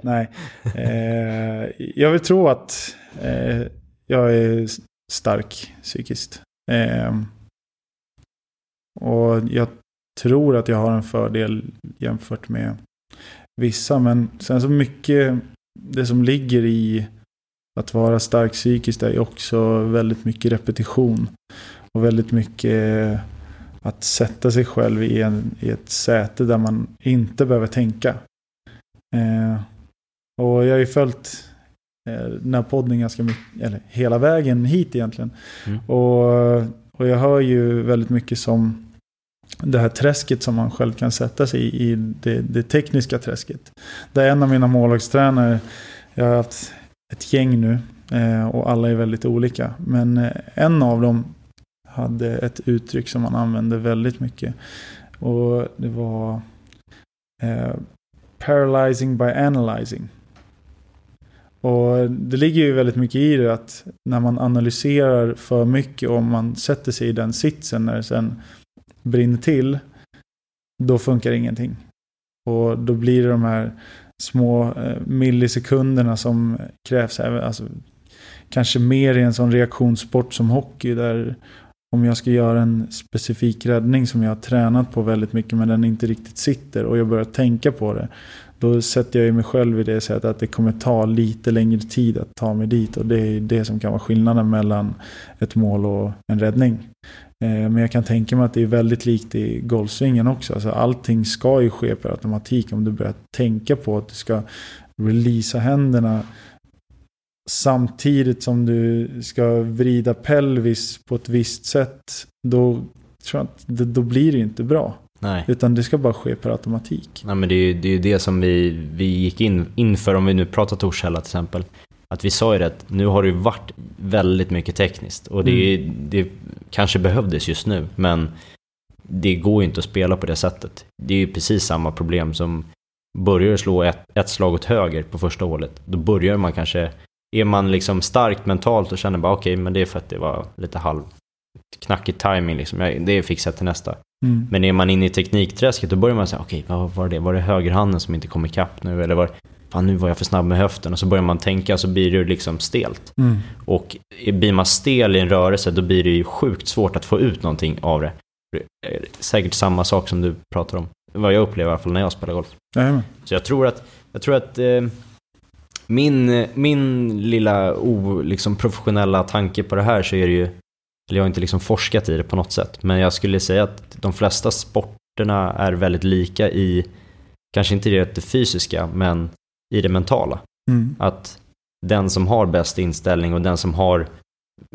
Nej. Eh, jag vill tro att eh, jag är stark psykiskt. Eh, och jag tror att jag har en fördel jämfört med vissa. Men sen så mycket det som ligger i att vara stark psykiskt är också väldigt mycket repetition. Och väldigt mycket att sätta sig själv i, en, i ett säte där man inte behöver tänka. Eh, och jag har ju följt eh, den här podden ganska mycket, eller hela vägen hit egentligen. Mm. Och, och jag hör ju väldigt mycket som det här träsket som man själv kan sätta sig i, i det, det tekniska träsket. Där en av mina målvaktstränare, jag har haft ett gäng nu eh, och alla är väldigt olika. Men eh, en av dem hade ett uttryck som man använde väldigt mycket. Och det var eh, paralyzing by analyzing. Och det ligger ju väldigt mycket i det att när man analyserar för mycket och man sätter sig i den sitsen när det sen brinner till. Då funkar ingenting. Och då blir det de här små eh, millisekunderna som krävs. Alltså, kanske mer i en sån reaktionssport som hockey. Där om jag ska göra en specifik räddning som jag har tränat på väldigt mycket men den inte riktigt sitter och jag börjar tänka på det. Då sätter jag mig själv i det sättet att det kommer ta lite längre tid att ta mig dit. Och det är det som kan vara skillnaden mellan ett mål och en räddning. Eh, men jag kan tänka mig att det är väldigt likt i golfsvingen också. Alltså allting ska ju ske per automatik om du börjar tänka på att du ska releasa händerna samtidigt som du ska vrida pelvis på ett visst sätt. Då tror jag att då blir det inte bra. Nej. Utan det ska bara ske per automatik. Nej, men det är ju det, är det som vi, vi gick in inför, om vi nu pratar Torshälla till exempel. Att vi sa ju det att nu har det ju varit väldigt mycket tekniskt. Och det, mm. det kanske behövdes just nu, men det går ju inte att spela på det sättet. Det är ju precis samma problem som börjar du slå ett, ett slag åt höger på första hålet, då börjar man kanske... Är man liksom starkt mentalt och känner bara okej, okay, men det är för att det var lite halv knackig timing liksom. Det fixar jag till nästa. Mm. Men är man inne i teknikträsket då börjar man säga okej, okay, vad var det? Var det högerhanden som inte kom ikapp nu? Eller var fan nu var jag för snabb med höften. Och så börjar man tänka så blir det liksom stelt. Mm. Och blir man stel i en rörelse då blir det ju sjukt svårt att få ut någonting av det. Säkert samma sak som du pratar om. Vad jag upplever i alla fall när jag spelar golf. Mm. Så jag tror att, jag tror att eh, min, min lilla o, liksom professionella tanke på det här så är det ju eller jag har inte liksom forskat i det på något sätt, men jag skulle säga att de flesta sporterna är väldigt lika i, kanske inte det fysiska, men i det mentala. Mm. Att den som har bäst inställning och den som har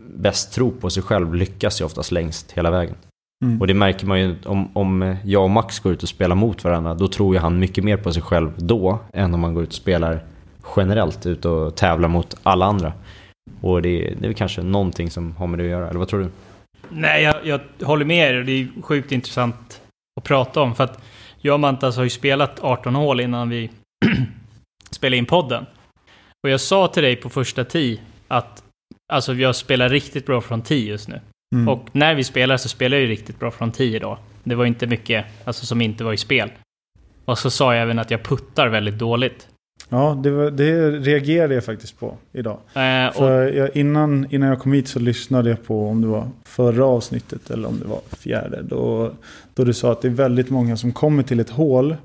bäst tro på sig själv lyckas ju oftast längst hela vägen. Mm. Och det märker man ju om, om jag och Max går ut och spelar mot varandra, då tror ju han mycket mer på sig själv då än om man går ut och spelar generellt ut och tävlar mot alla andra. Och det, det är kanske någonting som har med det att göra, eller vad tror du? Nej, jag, jag håller med er. Det är sjukt intressant att prata om. För att jag och Mantas har ju spelat 18 hål innan vi spelade in podden. Och jag sa till dig på första tee att alltså, jag spelar riktigt bra från tee just nu. Mm. Och när vi spelar så spelar jag ju riktigt bra från tee idag. Det var inte mycket alltså, som inte var i spel. Och så sa jag även att jag puttar väldigt dåligt. Ja, det, var, det reagerade jag faktiskt på idag. Äh. För jag, innan, innan jag kom hit så lyssnade jag på om det var förra avsnittet eller om det var fjärde. Då, då du sa att det är väldigt många som kommer till ett hål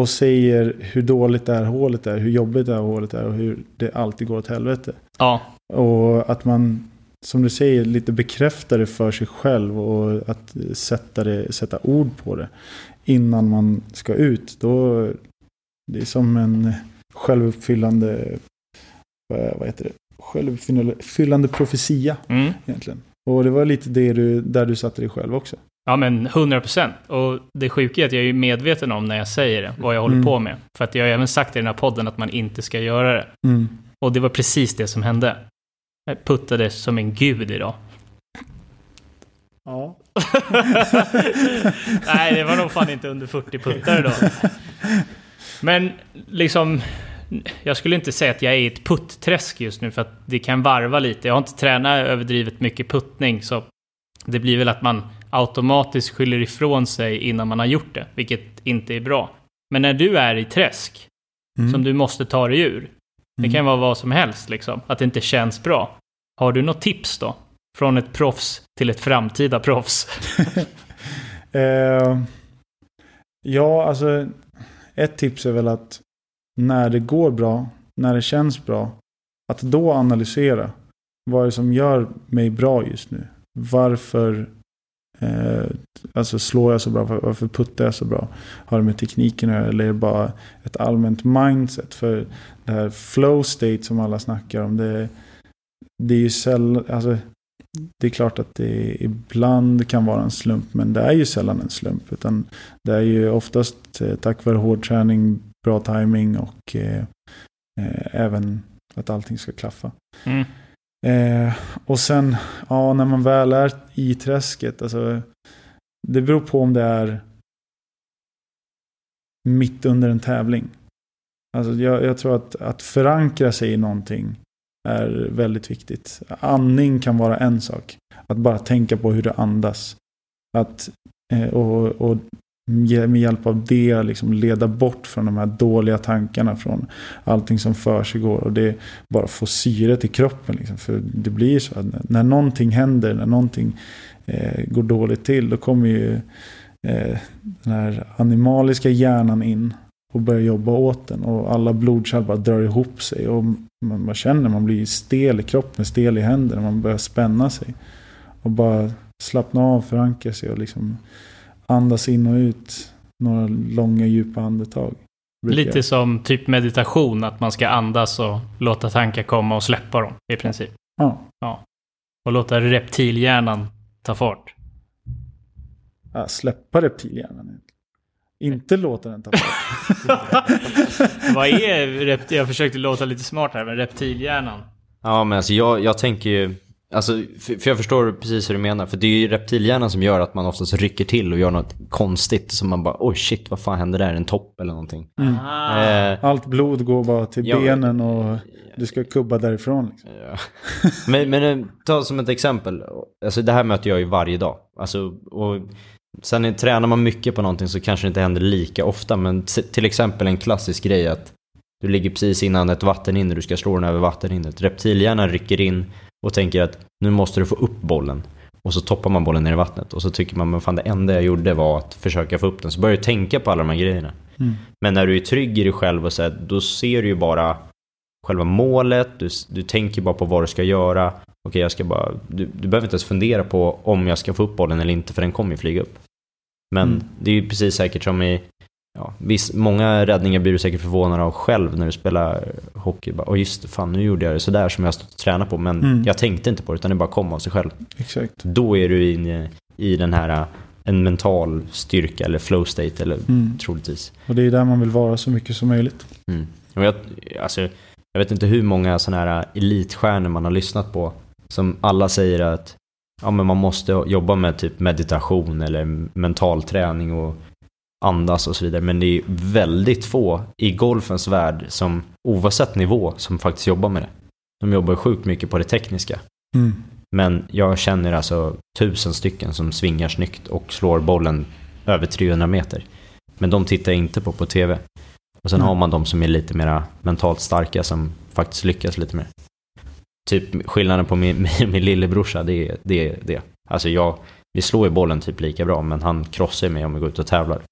och säger hur dåligt det här hålet är, hur jobbigt det här hålet är och hur det alltid går åt helvete. Ja. Och att man, som du säger, lite bekräftar det för sig själv och att sätta, det, sätta ord på det innan man ska ut. Då, det är som en självuppfyllande, vad heter det, självuppfyllande profetia mm. egentligen. Och det var lite det du, där du satte dig själv också. Ja men 100 procent. Och det sjuka är att jag är medveten om när jag säger det, vad jag håller mm. på med. För att jag har även sagt i den här podden att man inte ska göra det. Mm. Och det var precis det som hände. Jag puttade som en gud idag. Ja. Nej, det var nog fan inte under 40 puttar idag. Men liksom, jag skulle inte säga att jag är i ett puttträsk just nu för att det kan varva lite. Jag har inte tränat överdrivet mycket puttning så det blir väl att man automatiskt skyller ifrån sig innan man har gjort det, vilket inte är bra. Men när du är i träsk, Mm. som du måste ta dig ur, det kan vara vad som helst liksom, att det inte känns bra. Har du något tips då? Från ett proffs till ett framtida proffs? Eh, ja, alltså ett tips är väl att när det går bra, när det känns bra, att då analysera. Vad är det som gör mig bra just nu? Varför eh, alltså slår jag så bra? Varför puttar jag så bra? Har det med tekniken att göra eller är det bara ett allmänt mindset? För det här flow state som alla snackar om, det, det är ju sällan, alltså det är klart att det ibland kan vara en slump, men det är ju sällan en slump. Utan det är ju oftast eh, tack vare hård träning, bra timing och eh, eh, även att allting ska klaffa. Mm. Eh, och sen, ja, när man väl är i träsket, alltså, det beror på om det är mitt under en tävling. Alltså, jag, jag tror att, att förankra sig i någonting är väldigt viktigt. Andning kan vara en sak. Att bara tänka på hur du andas. Att, eh, och, och med hjälp av det liksom leda bort från de här dåliga tankarna. Från allting som för sig går. Och det bara få syre till kroppen. Liksom. För det blir ju så att när någonting händer, när någonting eh, går dåligt till. Då kommer ju eh, den här animaliska hjärnan in och börjar jobba åt den. Och alla blodkärl bara drar ihop sig. Och man, man känner man blir stel i kroppen, stel i händerna. Man börjar spänna sig. Och bara slappna av, förankra sig och liksom andas in och ut. Några långa djupa andetag. Lite jag- som typ meditation, att man ska andas och låta tankar komma och släppa dem i princip. Ja. Och låta reptilhjärnan ta fart. Ja, släppa reptilhjärnan. Inte låta den ta. Vad är. Jag försökte låta lite smart här, men reptilhjärnan. Ja men alltså jag, jag tänker ju, alltså, för, för jag förstår precis hur du menar. För det är ju reptilhjärnan som gör att man oftast rycker till och gör något konstigt. Som man bara, oj shit vad fan hände där? En topp eller någonting. Mm. Eh, Allt blod går bara till Ja, benen och du ska kubba därifrån. Liksom. Ja. men, men eh, ta som ett exempel. Alltså det här möter jag ju varje dag. Alltså, och sen tränar man mycket på någonting så kanske det inte händer lika ofta. Men till exempel en klassisk grej att du ligger precis innan ett vattenhinder, du ska slå den över vattenhindret. Reptilhjärnan rycker in och tänker att nu måste du få upp bollen. Och så toppar man bollen ner i vattnet. Och så tycker man, men fan det enda jag gjorde var att försöka få upp den. Så börjar du tänka på alla de här grejerna. Mm. Men när du är trygg i dig själv och så här, då ser du ju bara själva målet, du, du tänker bara på vad du ska göra. Okej, jag ska bara, du, du behöver inte ens fundera på om jag ska få upp bollen eller inte, för den kommer ju flyga upp. Men Mm. det är ju precis säkert som i, ja, viss, många räddningar blir du säkert förvånad av själv när du spelar hockey. Bara, Åh just fan nu gjorde jag det sådär som jag har stått och tränat på, men Mm. jag tänkte inte på det, utan det bara kom av sig själv. Exakt. Då är du inne i den här, en mental styrka eller flow state, eller Mm. troligtvis. Och det är där man vill vara så mycket som möjligt. Mm. Och jag, alltså, jag vet inte hur många sådana här elitstjärnor man har lyssnat på som alla säger att ja, men man måste jobba med typ meditation eller mental träning och andas och så vidare. Men det är väldigt få i golfens värld som oavsett nivå som faktiskt jobbar med det. De jobbar sjukt mycket på det tekniska. Mm. Men jag känner alltså tusen stycken som svingar snyggt och slår bollen över 300 meter. Men de tittar jag inte på på tv. Och sen Mm. har man de som är lite mer mentalt starka som faktiskt lyckas lite mer. Typ skillnaden på min, min, min lillebrorsa, det är det. Är det. Alltså jag, vi slår ju bollen typ lika bra, men han krossar mig om vi går ut och tävlar.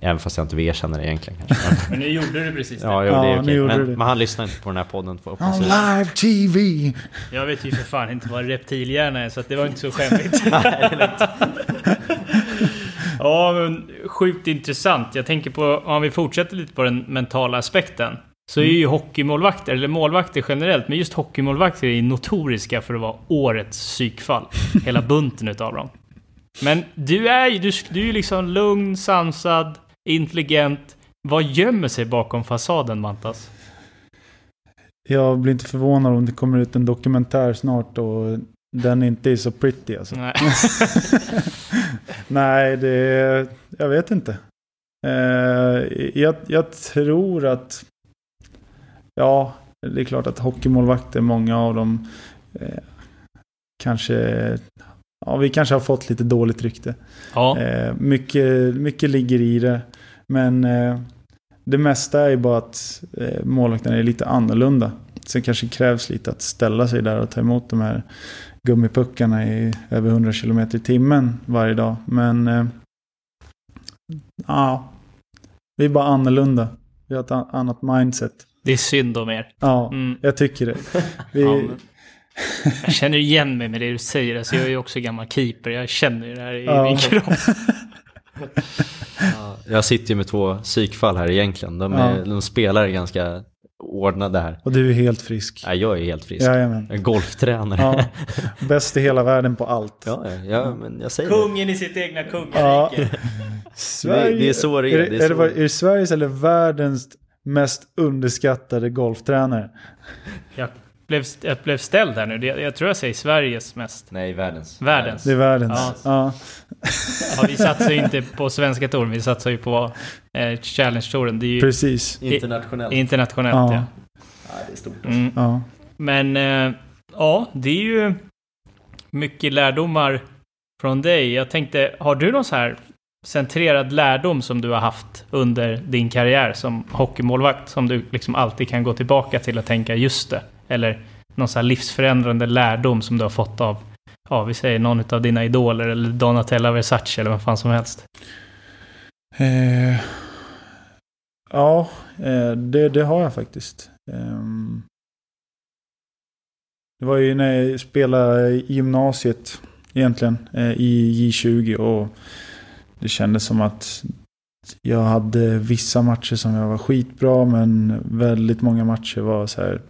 Även fast jag inte vill erkänna det egentligen kanske. Men nu gjorde du precis det. Ja, jo, det är okej. Men, det. men han lyssnar inte på den här podden. Jag On live TV! Jag vet ju för fan inte vad reptilhjärna är, så att det var inte så skämmigt. ja, men sjukt intressant. Jag tänker på, om vi fortsätter lite på den mentala aspekten. Så är ju hockeymålvakter, eller målvakter generellt, men just hockeymålvakter är notoriska för att vara årets psykfall. Hela bunten utav dem. Men du är ju, du, du är liksom lugn, sansad, intelligent. Vad gömmer sig bakom fasaden, Mantas? Jag blir inte förvånad om det kommer ut en dokumentär snart och den inte är så pretty alltså. Nej. Nej, det är, jag vet inte. Eh, jag, jag tror att, ja, det är klart att hockeymålvakter, många av dem eh, kanske ja, vi kanske har fått lite dåligt rykte. Ja, Eh, mycket, mycket ligger i det. Men eh, det mesta är bara att eh, målvakten är lite annorlunda. Sen kanske krävs lite att ställa sig där och ta emot de här gummipuckarna i över 100 km i timmen varje dag. Men eh, ja, vi är bara annorlunda. Vi har ett an- annat mindset. Det är synd om er. Ja, Mm. jag tycker det. Vi, Ja, Jag känner igen mig med det du säger. Alltså, jag är ju också gammal keeper. Jag känner ju det här i Ja. min kropp. Jag sitter ju med två psykfall här egentligen. De, är, Ja. de spelar ganska ordnade här. och du är helt frisk. Nej, jag är helt frisk. Jajamän. Jag är golftränare. Ja, bäst i hela världen på allt. Ja, ja, ja, men jag säger det. Kungen i sitt egna Ja. kungarike. Sverige, Det- det är så det är, Är, det är är, det, är det Sveriges eller världens mest underskattade golftränare? Jag blev, jag blev ställd här nu. Det- Jag tror jag säger Sveriges mest. Nej, världens. Världens. Det är världens. Ja. Ja. Ja, vi satsar ju inte på svenska touren. Vi satsar ju på eh, Challenge-touren. Det är ju Precis. Internationellt. internationellt. Ja. Ja. Ja, det är stort. Mm. Ja. Men eh, ja, det är ju mycket lärdomar från dig. Jag tänkte, har du någon så här centrerad lärdom som du har haft under din karriär som hockeymålvakt som du liksom alltid kan gå tillbaka till och tänka just det? Eller någon sån här livsförändrande lärdom som du har fått av, ja vi säger någon av dina idoler eller Donatella Versace eller vad fan som helst. Eh, ja, eh, det, det har jag faktiskt. Ehm, det var ju när jag spelade i gymnasiet egentligen eh, i J20 och det kändes som att jag hade vissa matcher som jag var skitbra men väldigt många matcher var så här.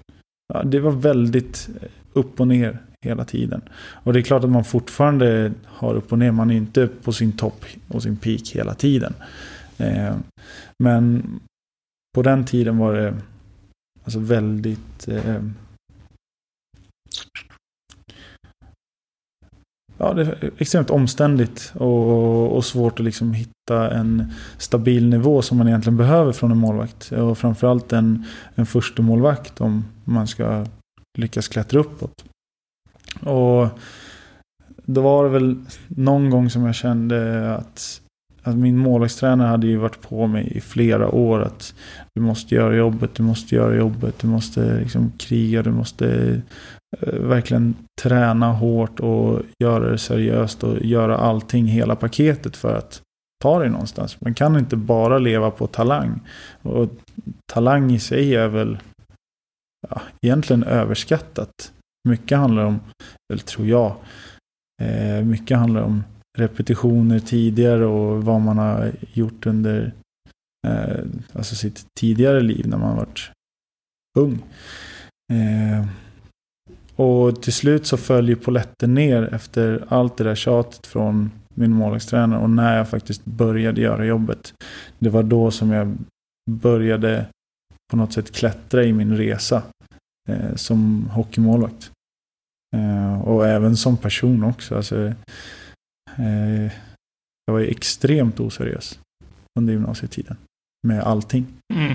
Ja, det var väldigt upp och ner hela tiden. Och det är klart att man fortfarande har upp och ner. Man är inte på sin topp och sin peak hela tiden. Eh, men på den tiden var det alltså väldigt eh, Ja, det är extremt omständigt och, och svårt att liksom hitta en stabil nivå som man egentligen behöver från en målvakt. Och framförallt en, en första målvakt om man ska lyckas klättra uppåt. Och då var det väl någon gång som jag kände att, att min målvaktstränare hade ju varit på mig i flera år att du måste göra jobbet, du måste göra jobbet, du måste liksom kriga, du måste Eh, verkligen träna hårt och göra det seriöst och göra allting, hela paketet för att ta dig någonstans. Man kan inte bara leva på talang. Och talang i sig är väl ja, egentligen överskattat. Mycket handlar om, eller tror jag, eh, mycket handlar om repetitioner tidigare och vad man har gjort under eh, alltså sitt tidigare liv när man varit ung. Eh, och till slut så följer poletten ner efter allt det där tjatet från min målvaktstränare och när jag faktiskt började göra jobbet. Det var då som jag började på något sätt klättra i min resa eh, som hockeymålvakt. Eh, och även som person också. Alltså, eh, jag var ju extremt oseriös under gymnasietiden. Med allting. Mm.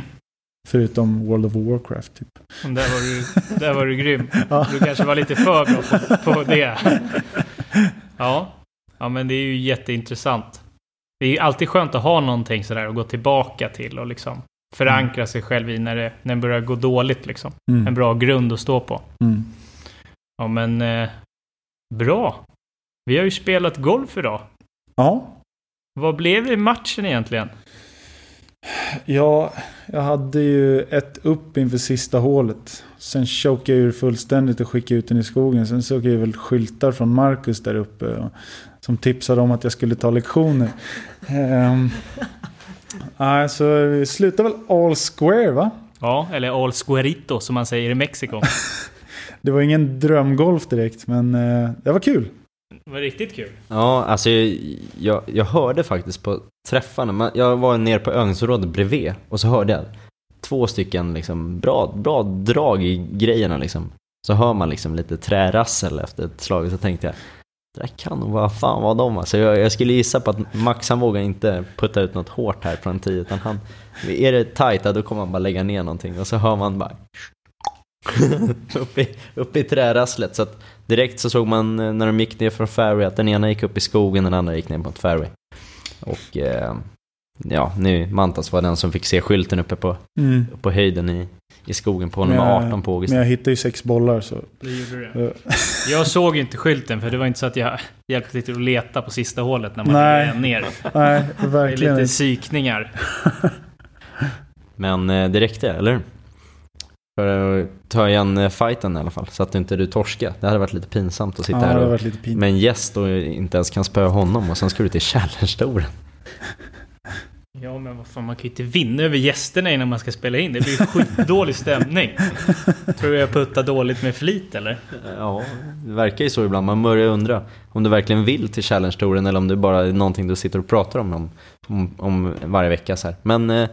Förutom World of Warcraft. Typ. Där var du, där var du grym. Ja. Du kanske var lite för bra på, på det. Ja. ja, men det är ju jätteintressant. Det är ju alltid skönt att ha någonting sådär att gå tillbaka till och liksom förankra sig själv i när det, när det börjar gå dåligt liksom. En Mm. bra grund att stå på. Mm. Ja, men eh, bra. Vi har ju spelat golf idag. Ja, Vad blev det i matchen egentligen? Ja, jag hade ju ett upp inför sista hålet. Sen chokade jag ur fullständigt och skickade ut den i skogen. Sen såg jag väl skyltar från Marcus där uppe. och- Som tipsade om att jag skulle ta lektioner. um, nej, så det slutade väl all square va? Ja, eller All Squarito som man säger i Mexiko. Det var ingen drömgolf direkt, men eh, det var kul. Det var riktigt kul. Ja, alltså jag, jag hörde faktiskt på träffarna, man, jag var nere på övningsområdet bredvid och så hörde jag två stycken liksom bra, bra drag i grejerna liksom. Så hör man liksom lite trärassel efter ett slag och så tänkte jag det där kan nog vara fan vad de alltså jag, jag skulle gissa på att Max han vågar inte putta ut något hårt här från 10 utan han, är det tajta då kommer han bara lägga ner någonting och så hör man bara upp i, upp i trärasslet så att direkt så såg man när de gick ner från fairway att den ena gick upp i skogen och den andra gick ner mot fairway. Och eh, ja, nu Mantas var den som fick se skylten uppe på, Mm. på höjden i, i skogen på nummer Men jag- 18 på Men August. jag hittade ju sex bollar så... Det gjorde du. eh, Jag såg ju inte skylten för det var inte så att jag hjälpte till att leta på sista hålet när man Nej. är ner. Nej, Det är verkligen lite psykningar. Men eh, det räckte, eller hur? För att ta igen eh, fighten i alla fall, så att inte du torska. Det hade varit lite pinsamt att sitta Ja, här och, varit lite pinsamt. med en gäst och inte ens kan spöa honom och sen ska du till Challengetouren. Ja, men vad fan, man kan ju inte vinna över gästerna innan man ska spela in. Det blir ju skitdålig stämning. Tror du jag puttar dåligt med flit eller? Ja, det verkar ju så ibland. Man börjar undra om du verkligen vill till Challenge-touren eller om det bara är någonting du sitter och pratar om, om, om, om varje vecka så här. Men eh,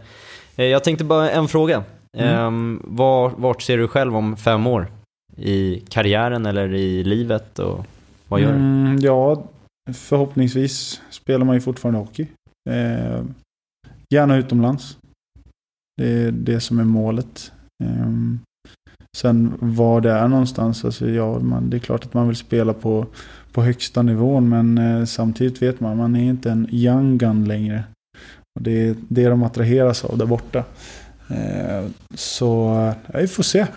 jag tänkte bara en fråga. Mm. Eh, var, vart ser du själv om fem år? I karriären eller i livet? Och vad gör du? Mm, ja, förhoppningsvis spelar man ju fortfarande hockey. Eh, gärna utomlands. Det är det som är målet. Eh, sen var det är någonstans, alltså ja, man, det är klart att man vill spela på, på högsta nivån men eh, samtidigt vet man, man är inte en young gun längre. Och det är det de attraheras av där borta. Eh, så ja, vi får se.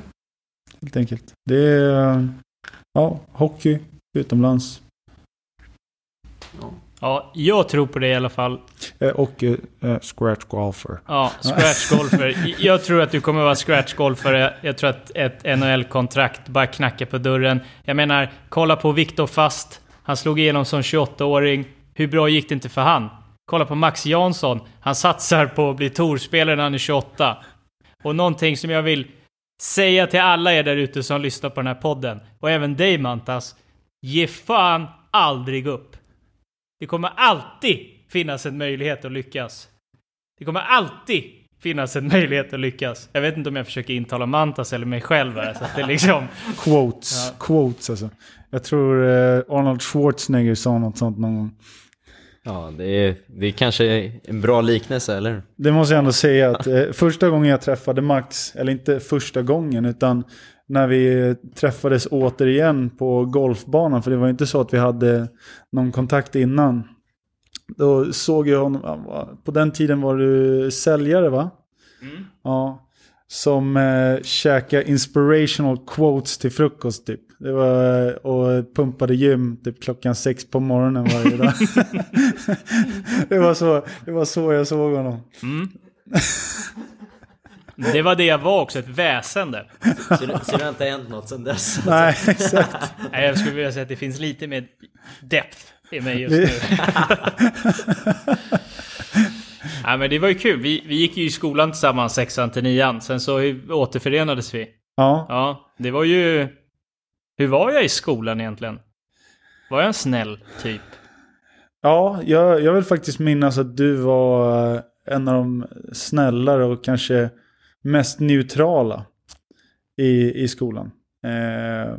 Helt enkelt. Det är ja, hockey utomlands. Ja, jag tror på det i alla fall. Eh, och eh, scratch golfer. Ja, scratch-golfer. Jag tror att du kommer vara scratch-golfare. Jag tror att ett NHL-kontrakt bara knackar på dörren. Jag menar, kolla på Viktor Fast. Han slog igenom som 28-åring. Hur bra gick det inte för han? Kolla på Max Jansson. Han satsar på att bli torspelare när han är 28. Och någonting som jag vill säga till alla er där ute som lyssnar på den här podden, och även dig Mantas. Ge fan aldrig upp. Det kommer alltid finnas en möjlighet att lyckas. Det kommer alltid finnas en möjlighet att lyckas. Jag vet inte om jag försöker intala Mantas eller mig själv här, så att det liksom... Quotes. Ja. Quotes alltså. Jag tror eh, Arnold Schwarzenegger sa något sånt någon gång. Ja, det är, det är kanske en bra liknelse, eller? Det måste jag ändå säga att eh, första gången jag träffade Max, eller inte första gången utan när vi träffades återigen på golfbanan, för det var inte så att vi hade någon kontakt innan. Då såg jag honom, på den tiden var du säljare va? Ja. Som eh, käkade inspirational quotes till frukost typ. Det var, och pumpade gym typ klockan sex på morgonen varje dag. det, var så, det var så jag såg honom. Mm. Det var det jag var också, ett väsende. Så, det- så det har inte hänt något sedan dess? Nej, exakt. Nej, Jag skulle vilja säga att det finns lite mer depth i mig just nu. Nej, men det var ju kul. Vi, vi gick ju i skolan tillsammans, sexan till nian. Sen så återförenades vi. Ja, Ja, det var ju... Hur var jag i skolan egentligen? Var jag en snäll typ? ja jag, jag vill faktiskt minnas att du var eh, en av de snällare och kanske mest neutrala i, i skolan. Eh,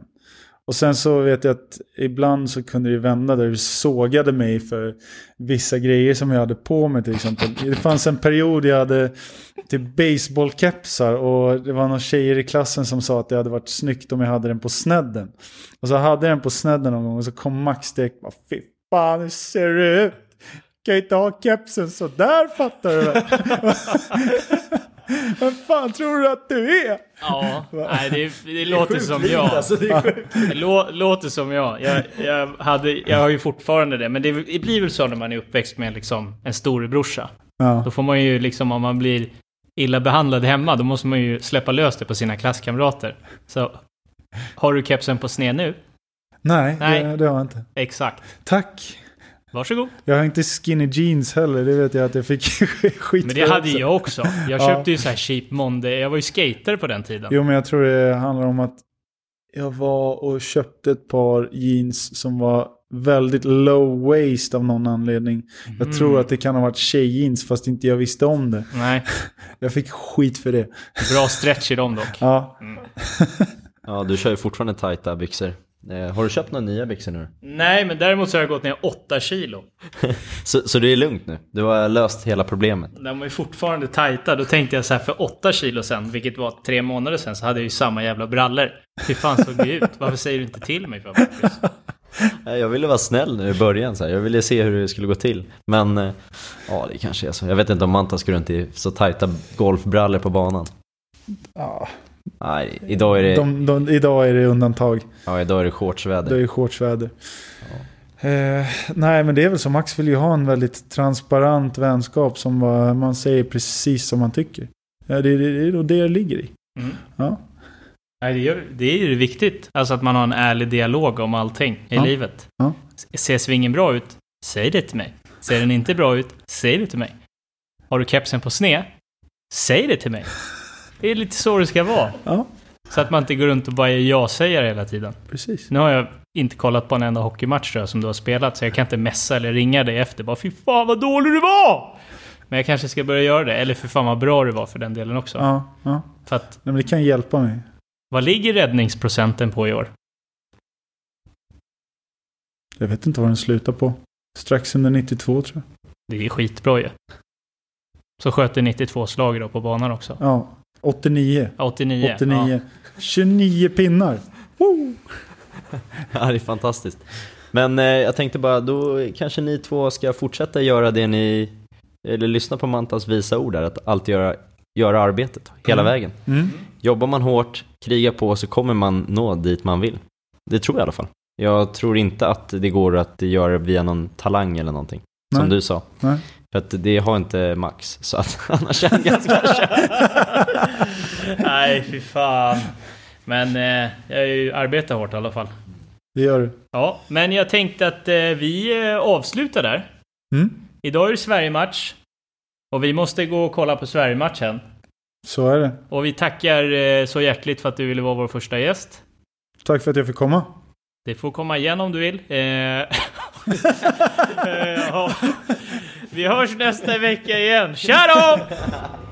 och sen så vet jag att ibland så kunde det vända där du sågade mig för vissa grejer som jag hade på mig till exempel. Det fanns en period jag hade typ baseballkepsar och det var några tjejer i klassen som sa att det hade varit snyggt om jag hade den på snedden. Och så hade jag den på snedden någon gång och så kom Max direkt och bara fy fan hur ser du ut? Kan jag inte ha kepsen sådär fattar du väl? Vem fan tror du att du är? Ja, nej det, det låter som jag. Alltså, det lå, låter som jag. Jag, jag, hade, jag har ju fortfarande det. Men det, det blir väl så när man är uppväxt med liksom en storebrorsa. Ja. Då får man ju liksom, om man blir illa behandlad hemma, då måste man ju släppa lös det på sina klasskamrater. Så, har du kepsen på sned nu? Nej, Nej. Det, det har jag inte. Exakt. Tack. Varsågod. Jag har inte skinny jeans heller, det vet jag att jag fick skit Men det för hade också. jag också. Jag Ja. köpte ju så här cheap Monday. Jag var ju skater på den tiden. Jo, men jag tror det handlar om att jag var och köpte ett par jeans som var väldigt low waist av någon anledning. Jag Mm. tror att det kan ha varit tjejjeans fast inte jag visste om det. Nej, Jag fick skit för det. bra stretch i dem dock. Ja, Ja, du kör ju fortfarande tajta byxor. Eh, har du köpt några nya byxor nu? Nej, men däremot så har jag gått ner 8 kilo. Så, så det är lugnt nu? Du har löst hela problemet? De ju fortfarande tajta. Då tänkte jag så här för 8 kilo sen, vilket var tre månader sen, så hade jag ju samma jävla brallor. Hur fan såg det ut? Varför säger du inte till mig för? Jag ville vara snäll nu i början, så här. jag ville se hur det skulle gå till. Men eh, ja, det kanske är så. Jag vet inte om Mantas går runt i så tajta golfbrallor på banan. Ja, Nej, idag är det, de, de, idag är det undantag. ja, idag är det Det shortsväder. är ju shortsväder. Eh, nej, men det är väl så. Max vill ju ha en väldigt transparent vänskap som man säger precis som man tycker. Ja, det, det, det är nog det det ligger i. Mm. Ja. Nej, det, gör, det är ju viktigt. Alltså att man har en ärlig dialog om allting i Ja. livet. Ja. Ser svingen bra ut? Säg det till mig. Ser den inte bra ut? Säg det till mig. Har du kepsen på sned? Säg det till mig. Det är lite så det ska vara. ja, Så att man inte går runt och bara är ja-sägare hela tiden. precis. Nu har jag inte kollat på en enda hockeymatch tror jag, som du har spelat, så jag kan inte messa eller ringa dig efter. Bara fy fan vad dålig du var! Men jag kanske ska börja göra det. Eller för fan vad bra du var för den delen också. Ja, ja. För att, Nej, men det kan hjälpa mig. vad ligger räddningsprocenten på i år? Jag vet inte vad den slutar på. Strax under 92 tror jag. Det är skitbra ju. Så sköter 92 slag då på banan också. Ja, 89. 89. 89. 29 pinnar. Woo! Ja, det är fantastiskt. Men eh, jag tänkte bara, då kanske ni två ska fortsätta göra det ni, eller lyssna på Mantas visa ord där, att alltid göra, göra arbetet hela Mm. vägen. Mm. Jobbar man hårt, krigar på, så kommer man nå dit man vill. Det tror jag i alla fall. Jag tror inte att det går att göra det via någon talang eller någonting. Som Nej. du sa. Nej. För att det har inte Max, så att annars är han ganska Nej, fy fan. Men eh, jag arbetar hårt i alla fall. Det gör du. Ja, men jag tänkte att eh, vi eh, avslutar där. Mm. Idag är det Sverige-match. Och vi måste gå och kolla på Sverige-matchen. Så är det. Och vi tackar eh, så hjärtligt för att du ville vara vår första gäst. Tack för att jag fick komma. Det får komma igen om du vill. Eh, eh, ja. Vi hörs nästa vecka igen. Tja då!